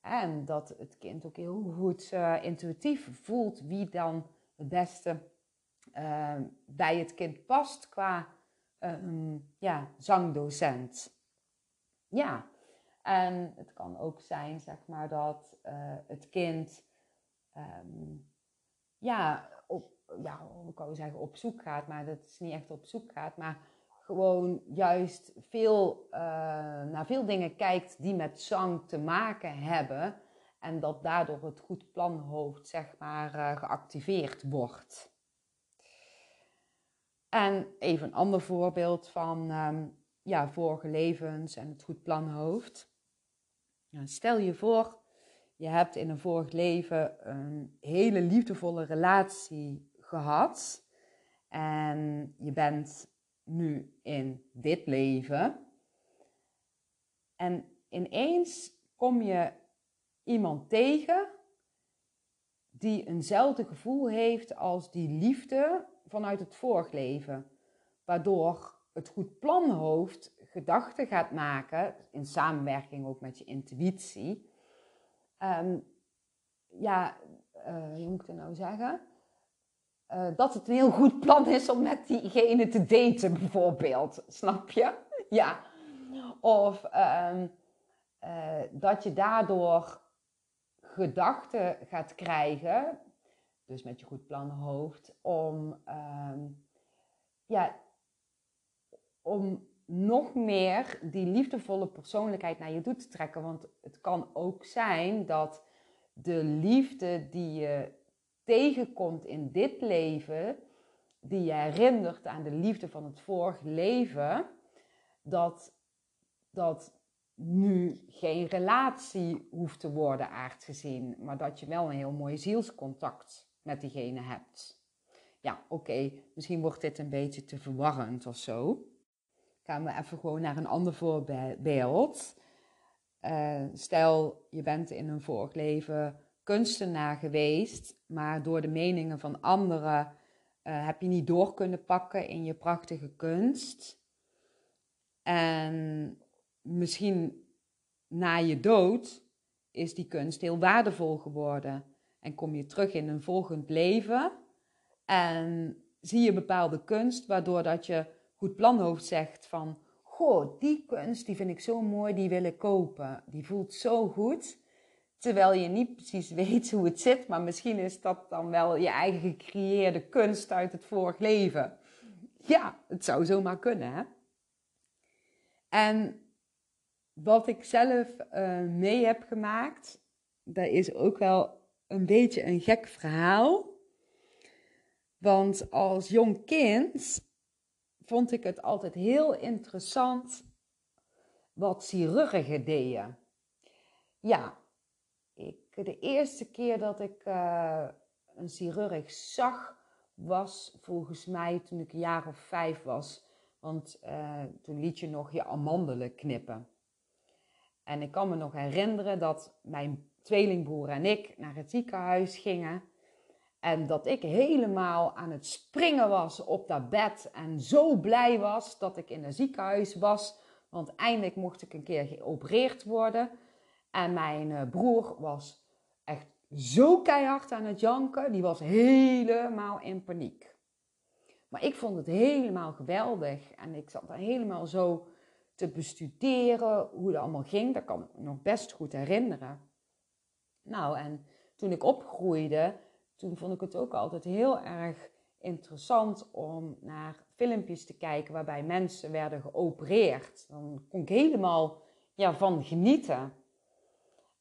En dat het kind ook heel goed uh, intuïtief voelt wie dan het beste bij het kind past qua ja, zangdocent. Ja, en het kan ook zijn, zeg maar, dat het kind um, ja, op, ja, ik wou zeggen op zoek gaat, maar dat is niet echt op zoek gaat, maar gewoon juist veel, uh, naar veel dingen kijkt die met zang te maken hebben. En dat daardoor het goed planhoofd, zeg maar, geactiveerd wordt. En even een ander voorbeeld van um, ja, vorige levens en het goed planhoofd. Nou, stel je voor je hebt in een vorig leven een hele liefdevolle relatie gehad. En je bent nu in dit leven. En ineens kom je iemand tegen die eenzelfde gevoel heeft als die liefde vanuit het vorig leven. Waardoor het goed planhoofd gedachten gaat maken, in samenwerking ook met je intuïtie um, ja, uh, hoe moet ik het nou zeggen? Uh, dat het een heel goed plan is om met diegene te daten, bijvoorbeeld. Snap je? Ja. Of um, uh, dat je daardoor gedachten gaat krijgen, dus met je goed plan hoofd, om, um, ja, om nog meer die liefdevolle persoonlijkheid naar je toe te trekken. Want het kan ook zijn dat de liefde die je tegenkomt in dit leven, die je herinnert aan de liefde van het vorige leven, dat dat nu geen relatie hoeft te worden aard gezien, maar dat je wel een heel mooi zielscontact met diegene hebt. Ja, oké, misschien wordt dit een beetje te verwarrend of zo gaan we even gewoon naar een ander voorbeeld. Uh, stel, je bent in een vorig leven kunstenaar geweest, maar door de meningen van anderen uh, heb je niet door kunnen pakken in je prachtige kunst. En misschien na je dood is die kunst heel waardevol geworden. En kom je terug in een volgend leven en zie je bepaalde kunst, waardoor dat je goed planhoofd zegt van... Goh, die kunst die vind ik zo mooi, die wil ik kopen. Die voelt zo goed. Terwijl je niet precies [LAUGHS] weet hoe het zit, maar misschien is dat dan wel je eigen gecreëerde kunst uit het vorig leven. Ja, het zou zomaar kunnen, hè? En wat ik zelf uh, mee heb gemaakt, dat is ook wel een beetje een gek verhaal. Want als jong kind vond ik het altijd heel interessant wat chirurgen deden. Ja, ik, de eerste keer dat ik uh, een chirurg zag, was volgens mij toen ik een jaar of vijf was. Want uh, toen liet je nog je amandelen knippen. En ik kan me nog herinneren dat mijn tweelingbroer en ik naar het ziekenhuis gingen. En dat ik helemaal aan het springen was op dat bed en zo blij was dat ik in het ziekenhuis was. Want eindelijk mocht ik een keer geopereerd worden. En mijn eh, broer was echt zo keihard aan het janken. Die was helemaal in paniek. Maar ik vond het helemaal geweldig. En ik zat er helemaal zo te bestuderen hoe het allemaal ging. Dat kan ik nog best goed herinneren. Nou, en toen ik opgroeide toen vond ik het ook altijd heel erg interessant om naar filmpjes te kijken waarbij mensen werden geopereerd. Dan kon ik helemaal ja, van genieten.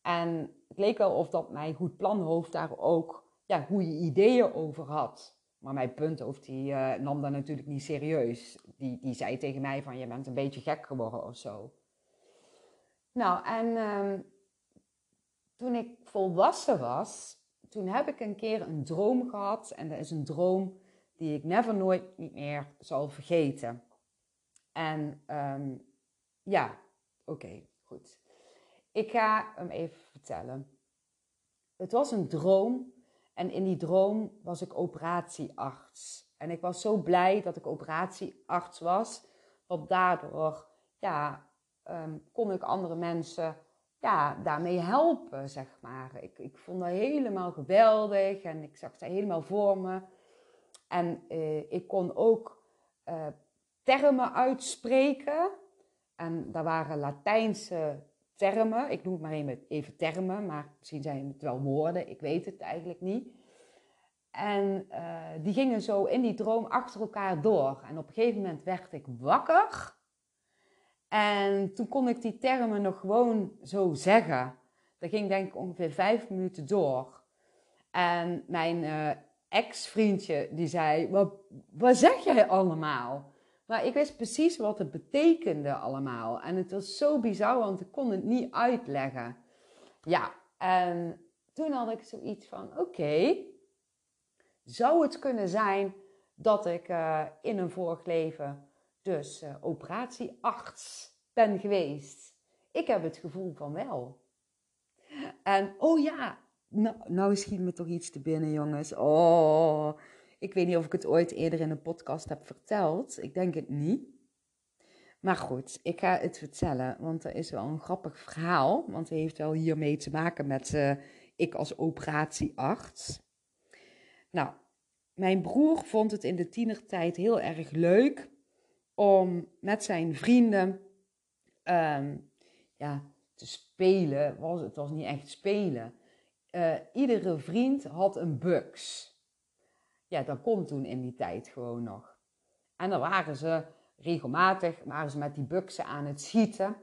En het leek wel of dat mijn goed planhoofd daar ook ja, goede ideeën over had. Maar mijn punthoofd die, uh, nam dat natuurlijk niet serieus. Die, die zei tegen mij van je bent een beetje gek geworden of zo. Nou, en uh, toen ik volwassen was, toen heb ik een keer een droom gehad. En dat is een droom die ik never nooit niet meer zal vergeten. En ehm, ja, oké, goed. Ik ga hem even vertellen. Het was een droom en in die droom was ik operatiearts. En ik was zo blij dat ik operatiearts was, want daardoor ja, ehm, kon ik andere mensen ja, daarmee helpen, zeg maar. Ik, ik vond dat helemaal geweldig en ik zag dat helemaal voor me. En eh, ik kon ook eh, termen uitspreken. En dat waren Latijnse termen. Ik noem het maar even, termen, maar misschien zijn het wel woorden. Ik weet het eigenlijk niet. En uh, die gingen zo in die droom achter elkaar door. En op een gegeven moment werd ik wakker. En toen kon ik die termen nog gewoon zo zeggen. Dat ging denk ik ongeveer vijf minuten door. En mijn uh, ex-vriendje die zei, wat, wat zeg jij allemaal? Maar ik wist precies wat het betekende allemaal. En het was zo bizar, want ik kon het niet uitleggen. Ja, en toen had ik zoiets van, oké, zou het kunnen zijn dat ik uh, in een vorig leven dus uh, operatiearts ben geweest? Ik heb het gevoel van wel. En oh ja, nou, nou schiet me toch iets te binnen, jongens. Oh, ik weet niet of ik het ooit eerder in een podcast heb verteld. Ik denk het niet. Maar goed, ik ga het vertellen, want er is wel een grappig verhaal. Want het heeft wel hiermee te maken met uh, ik als operatiearts. Nou, mijn broer vond het in de tienertijd heel erg leuk om met zijn vrienden um, ja, te spelen. Was, het was niet echt spelen. Uh, iedere vriend had een bugs. Ja, dat kon toen in die tijd gewoon nog. En dan waren ze regelmatig waren ze met die buksen aan het schieten.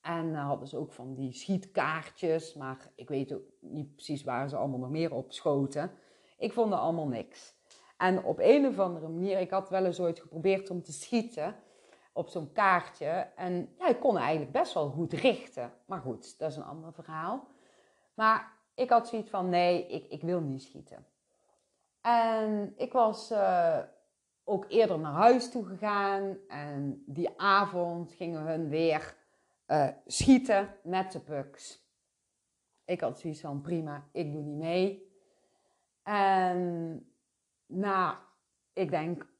En uh, hadden ze ook van die schietkaartjes. Maar ik weet ook niet precies waar ze allemaal nog meer op schoten. Ik vond er allemaal niks. En op een of andere manier, ik had wel eens ooit geprobeerd om te schieten op zo'n kaartje. En ja, ik kon eigenlijk best wel goed richten. Maar goed, dat is een ander verhaal. Maar ik had zoiets van, nee, ik, ik wil niet schieten. En ik was uh, ook eerder naar huis toe gegaan. En die avond gingen hun weer uh, schieten met de pucks. Ik had zoiets van, prima, ik doe niet mee. En na, ik denk,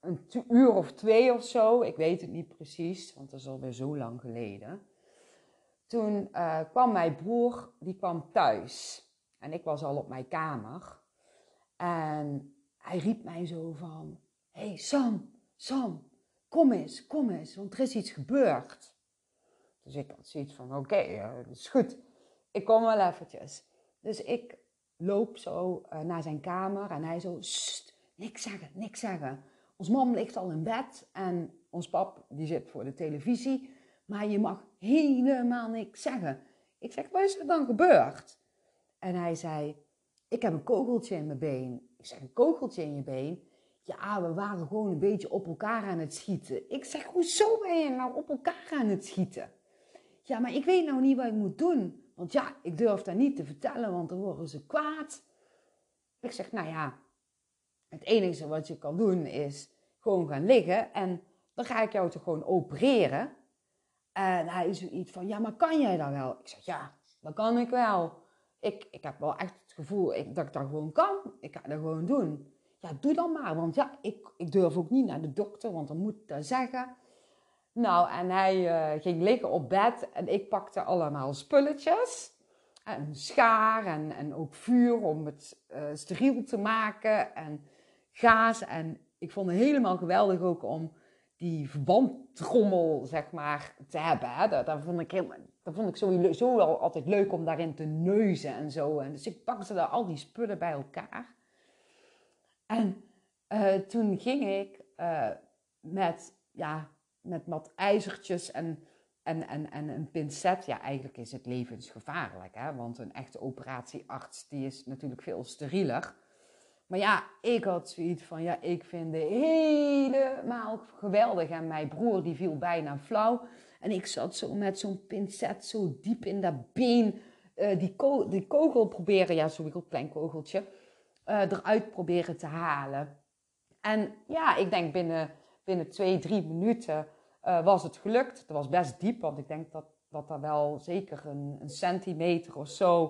een uur of twee of zo, ik weet het niet precies, want dat is alweer zo lang geleden. Toen uh, kwam mijn broer, die kwam thuis. En ik was al op mijn kamer. En hij riep mij zo van, hey Sam, Sam, kom eens, kom eens, want er is iets gebeurd. Dus ik had zoiets van, oké, uh, dat is goed. Ik kom wel eventjes. Dus ik loop zo uh, naar zijn kamer en hij zo, niks zeggen, niks zeggen. Ons mam ligt al in bed en ons pap die zit voor de televisie. Maar je mag helemaal niks zeggen. Ik zeg, wat is er dan gebeurd? En hij zei, ik heb een kogeltje in mijn been. Ik zeg, een kogeltje in je been? Ja, we waren gewoon een beetje op elkaar aan het schieten. Ik zeg, hoezo ben je nou op elkaar aan het schieten? Ja, maar ik weet nou niet wat ik moet doen. Want ja, ik durf dat niet te vertellen, want dan worden ze kwaad. Ik zeg, nou ja, het enige wat je kan doen is gewoon gaan liggen en dan ga ik jou toch gewoon opereren. En hij is zoiets van, ja, maar kan jij dat wel? Ik zeg, ja, dat kan ik wel. Ik, ik heb wel echt het gevoel dat ik dat gewoon kan. Ik ga dat gewoon doen. Ja, doe dan maar, want ja, ik, ik durf ook niet naar de dokter, want dan moet ik dat zeggen. Nou, en hij uh, ging liggen op bed en ik pakte allemaal spulletjes. En schaar en, en ook vuur om het uh, steriel te maken en gaas. En ik vond het helemaal geweldig ook om die verbandtrommel, zeg maar, te hebben. Hè. Dat, dat, vond ik helemaal, dat vond ik sowieso wel altijd leuk om daarin te neuzen en zo. En dus ik pakte daar al die spullen bij elkaar. En uh, toen ging ik met, ja, met wat ijzertjes en, en, en, en een pincet. Ja, eigenlijk is het levensgevaarlijk, hè? want een echte operatiearts die is natuurlijk veel sterieler. Maar ja, ik had zoiets van, ja, ik vind het helemaal geweldig. En mijn broer die viel bijna flauw. En ik zat zo met zo'n pincet zo diep in dat been uh, die, ko die kogel proberen, ja, zo'n klein kogeltje, uh, eruit proberen te halen. En ja, ik denk binnen, binnen twee, drie minuten uh, was het gelukt. Het was best diep, want ik denk dat, dat er wel zeker een, een centimeter of zo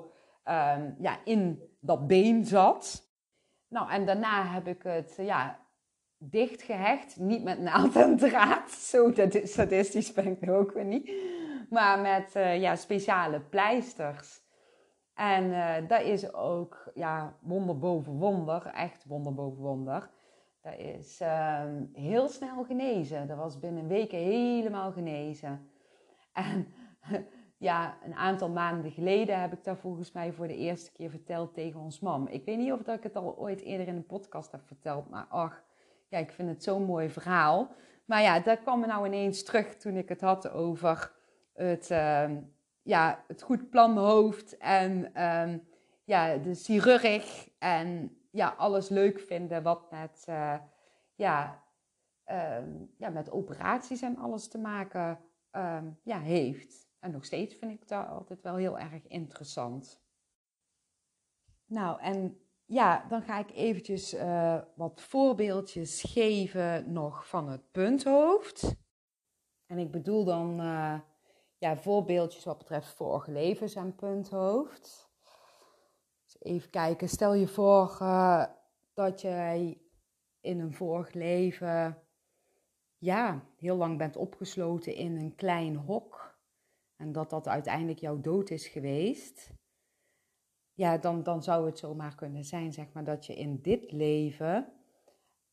um, ja, in dat been zat. Nou, en daarna heb ik het ja, dichtgehecht. Niet met naald en [LAUGHS] draad. Zo sadistisch ben ik ook weer niet. Maar met uh, ja, speciale pleisters. En uh, dat is ook ja, wonder boven wonder. Echt wonder boven wonder. Is uh, heel snel genezen. Dat was binnen weken helemaal genezen. En [LAUGHS] ja, een aantal maanden geleden heb ik daar volgens mij voor de eerste keer verteld tegen ons mam. Ik weet niet of dat ik het al ooit eerder in een podcast heb verteld, maar ach, ja, ik vind het zo'n mooi verhaal. Maar ja, dat kwam me nou ineens terug toen ik het had over het, uh, ja, het goed planhoofd en um, ja, de chirurg en ja, alles leuk vinden wat met, uh, ja, um, ja, met operaties en alles te maken um, ja, heeft. En nog steeds vind ik dat altijd wel heel erg interessant. Nou, en ja, dan ga ik eventjes uh, wat voorbeeldjes geven nog van het punthoofd. En ik bedoel dan uh, ja, voorbeeldjes wat betreft vorige levens en punthoofd. Even kijken, stel je voor uh, dat jij in een vorig leven ja, heel lang bent opgesloten in een klein hok. En dat dat uiteindelijk jouw dood is geweest ja, dan, dan zou het zomaar kunnen zijn, zeg maar, dat je in dit leven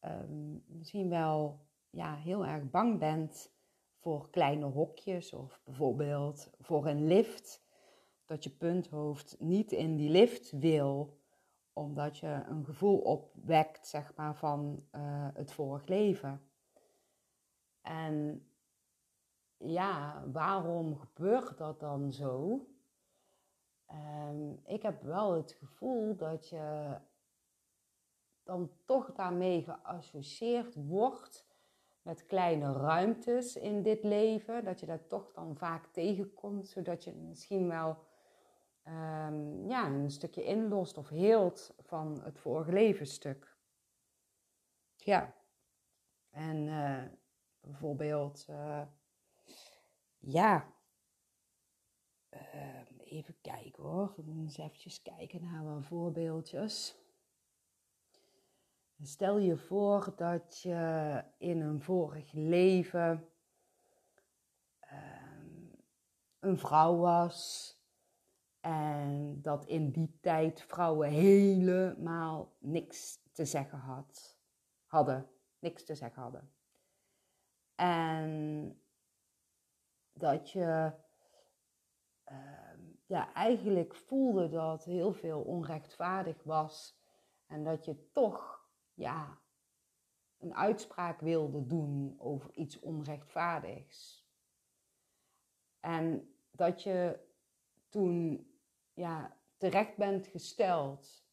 um, misschien wel ja, heel erg bang bent voor kleine hokjes of bijvoorbeeld voor een lift. Dat je punthoofd niet in die lift wil, omdat je een gevoel opwekt, zeg maar, van uh, het vorig leven. En ja, waarom gebeurt dat dan zo? Um, ik heb wel het gevoel dat je dan toch daarmee geassocieerd wordt met kleine ruimtes in dit leven. Dat je dat toch dan vaak tegenkomt, zodat je misschien wel um, ja, een stukje inlost of heelt van het vorige levensstuk. Ja. En uh, bijvoorbeeld, uh, ja, uh, even kijken hoor. Eens eventjes kijken naar wat voorbeeldjes. Stel je voor dat je in een vorig leven um, een vrouw was. En dat in die tijd vrouwen helemaal niks te zeggen had, hadden. Niks te zeggen hadden. En dat je ehm, ja, eigenlijk voelde dat heel veel onrechtvaardig was. En dat je toch ja, een uitspraak wilde doen over iets onrechtvaardigs. En dat je toen ja, terecht bent gesteld.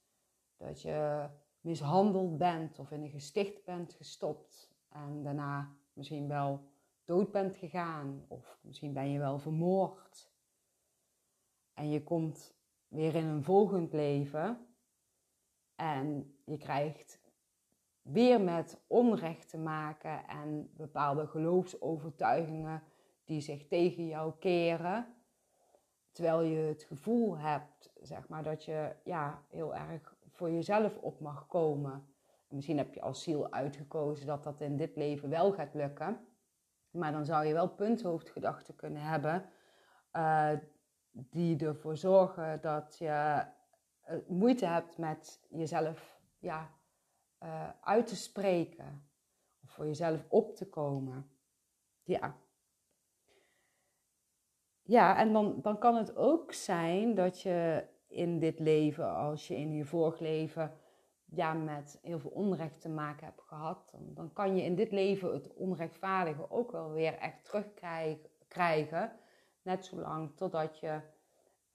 Dat je mishandeld bent of in een gesticht bent gestopt. En daarna misschien wel dood bent gegaan. Of misschien ben je wel vermoord. En je komt weer in een volgend leven en je krijgt weer met onrecht te maken en bepaalde geloofsovertuigingen die zich tegen jou keren. Terwijl je het gevoel hebt, zeg maar, dat je ja, heel erg voor jezelf op mag komen. misschien heb je als ziel uitgekozen dat dat in dit leven wel gaat lukken. Maar dan zou je wel punthoofdgedachten kunnen hebben. Uh, die ervoor zorgen dat je eh, moeite hebt met jezelf ja, uh, uit te spreken. Of voor jezelf op te komen. Ja. Ja, en dan, dan kan het ook zijn dat je in dit leven, als je in je vorig leven ja, met heel veel onrecht te maken hebt gehad, dan, kan je in dit leven het onrechtvaardige ook wel weer echt terugkrijgen. Net zolang totdat je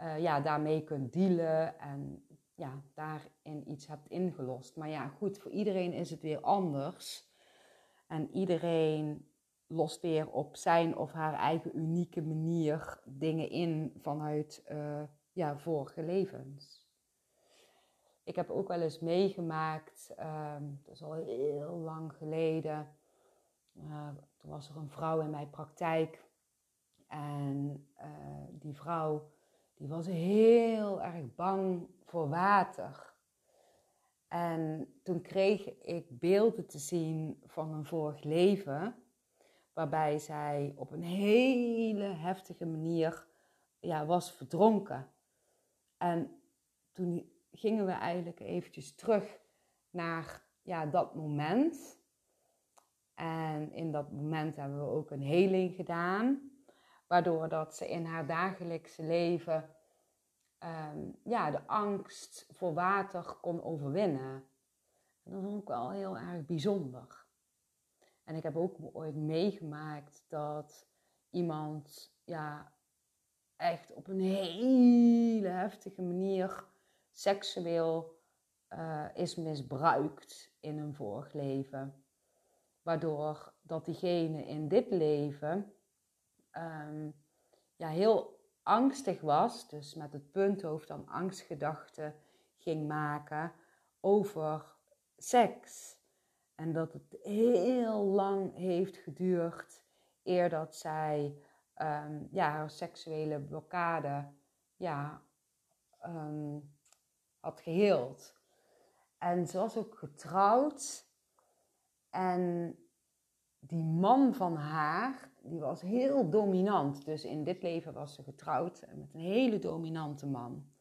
uh, ja, daarmee kunt dealen en ja, daarin iets hebt ingelost. Maar ja, goed, voor iedereen is het weer anders. En iedereen lost weer op zijn of haar eigen unieke manier dingen in vanuit uh, ja, vorige levens. Ik heb ook wel eens meegemaakt, ehm, dat is al heel lang geleden. Uh, toen was er een vrouw in mijn praktijk. En uh, die vrouw die was heel erg bang voor water. En toen kreeg ik beelden te zien van een vorig leven, waarbij zij op een hele heftige manier ja, was verdronken. En toen gingen we eigenlijk eventjes terug naar ja, dat moment. En in dat moment hebben we ook een heling gedaan, waardoor dat ze in haar dagelijkse leven um, ja, de angst voor water kon overwinnen. En dat vond ik wel heel erg bijzonder. En ik heb ook ooit meegemaakt dat iemand ja, echt op een hele heftige manier seksueel uh, is misbruikt in een vorig leven. Waardoor dat diegene in dit leven um, ja, heel angstig was, dus met het punthoofd dan angstgedachten ging maken over seks. En dat het heel lang heeft geduurd eer dat zij um, ja, haar seksuele blokkade ja, um, had geheeld. En ze was ook getrouwd. En die man van haar, die was heel dominant. Dus in dit leven was ze getrouwd met een hele dominante man.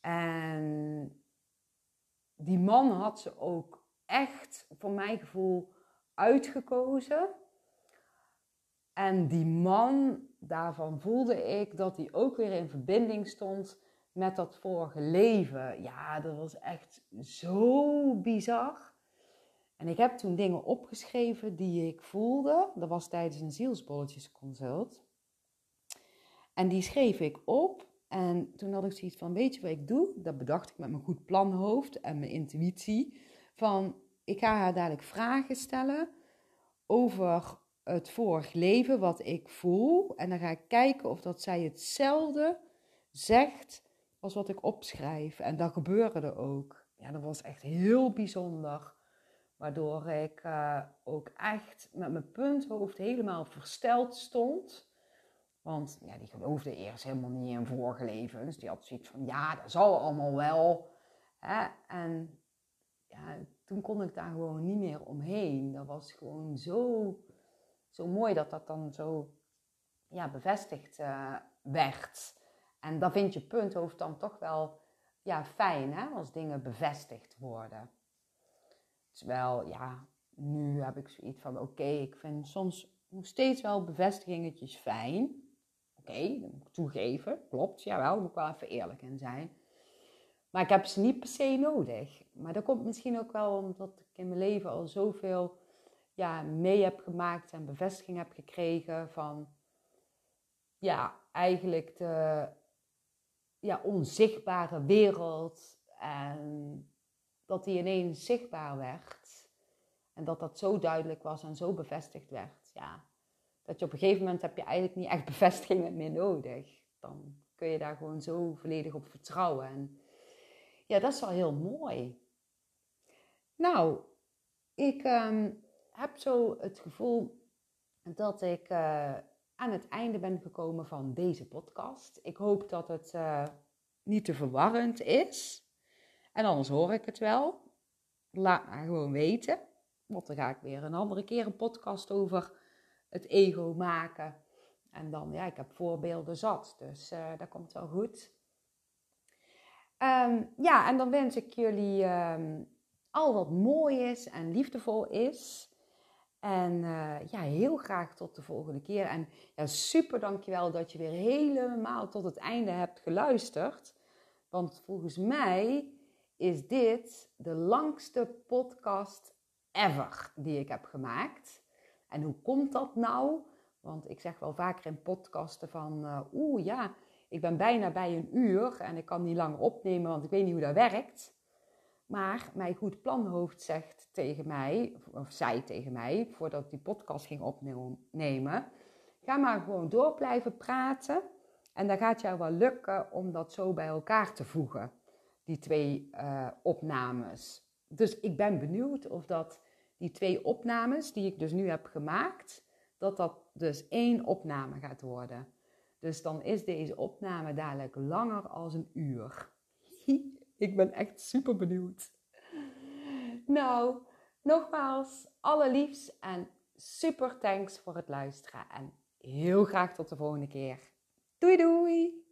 En die man had ze ook echt, voor mijn gevoel, uitgekozen. En die man, daarvan voelde ik dat hij ook weer in verbinding stond met dat vorige leven. Ja, dat was echt zo bizar. En ik heb toen dingen opgeschreven die ik voelde. Dat was tijdens een zielsbolletjesconsult. En die schreef ik op. En toen had ik zoiets van, weet je wat ik doe? Dat bedacht ik met mijn goed planhoofd en mijn intuïtie. Van, ik ga haar dadelijk vragen stellen over het vorig leven, wat ik voel. En dan ga ik kijken of dat zij hetzelfde zegt als wat ik opschrijf. En dat gebeurde ook. Ja, dat was echt heel bijzonder. Waardoor ik uh, ook echt met mijn punthoofd helemaal versteld stond. Want ja, die geloofde eerst helemaal niet in vorige levens. Die had zoiets van, ja, dat zal allemaal wel. Hè? En toen kon ik daar gewoon niet meer omheen. Dat was gewoon zo, zo mooi dat dat dan zo ja, bevestigd uh, werd. En dat vind je punthoofd dan toch wel ja, fijn, hè? als dingen bevestigd worden. Terwijl, ja, nu heb ik zoiets van: oké, ik vind soms nog steeds wel bevestigingetjes fijn. Oké, okay, dat moet ik toegeven. Klopt, jawel, daar moet ik wel even eerlijk in zijn. Maar ik heb ze niet per se nodig. Maar dat komt misschien ook wel omdat ik in mijn leven al zoveel ja, mee heb gemaakt en bevestiging heb gekregen van ja, eigenlijk de ja, onzichtbare wereld. En dat die ineens zichtbaar werd. En dat dat zo duidelijk was en zo bevestigd werd. Ja, dat je op een gegeven moment heb je eigenlijk niet echt bevestigingen meer nodig. Dan kun je daar gewoon zo volledig op vertrouwen. En ja, dat is wel heel mooi. Nou, ik ehm, heb zo het gevoel dat ik uh, aan het einde ben gekomen van deze podcast. Ik hoop dat het uh, niet te verwarrend is. En anders hoor ik het wel. Laat maar gewoon weten. Want dan ga ik weer een andere keer een podcast over het ego maken. En dan, ja, ik heb voorbeelden zat. Dus uh, dat komt wel goed. Um, ja, en dan wens ik jullie um, al wat mooi is en liefdevol is. En uh, ja, heel graag tot de volgende keer. En ja, super dankjewel dat je weer helemaal tot het einde hebt geluisterd. Want volgens mij is dit de langste podcast ever die ik heb gemaakt. En hoe komt dat nou? Want ik zeg wel vaker in podcasten van, uh, oeh ja, ik ben bijna bij een uur en ik kan niet langer opnemen, want ik weet niet hoe dat werkt. Maar mijn goed planhoofd zegt tegen mij, of zei tegen mij, voordat ik die podcast ging opnemen, ga maar gewoon door blijven praten. En dat gaat jou wel lukken om dat zo bij elkaar te voegen, die twee uh, opnames. Dus ik ben benieuwd of dat die twee opnames die ik dus nu heb gemaakt, dat dat dus één opname gaat worden. Dus dan is deze opname dadelijk langer als een uur. [LAUGHS] ik ben echt super benieuwd. Nou, nogmaals, allerliefst en super thanks voor het luisteren. En heel graag tot de volgende keer. Doei doei!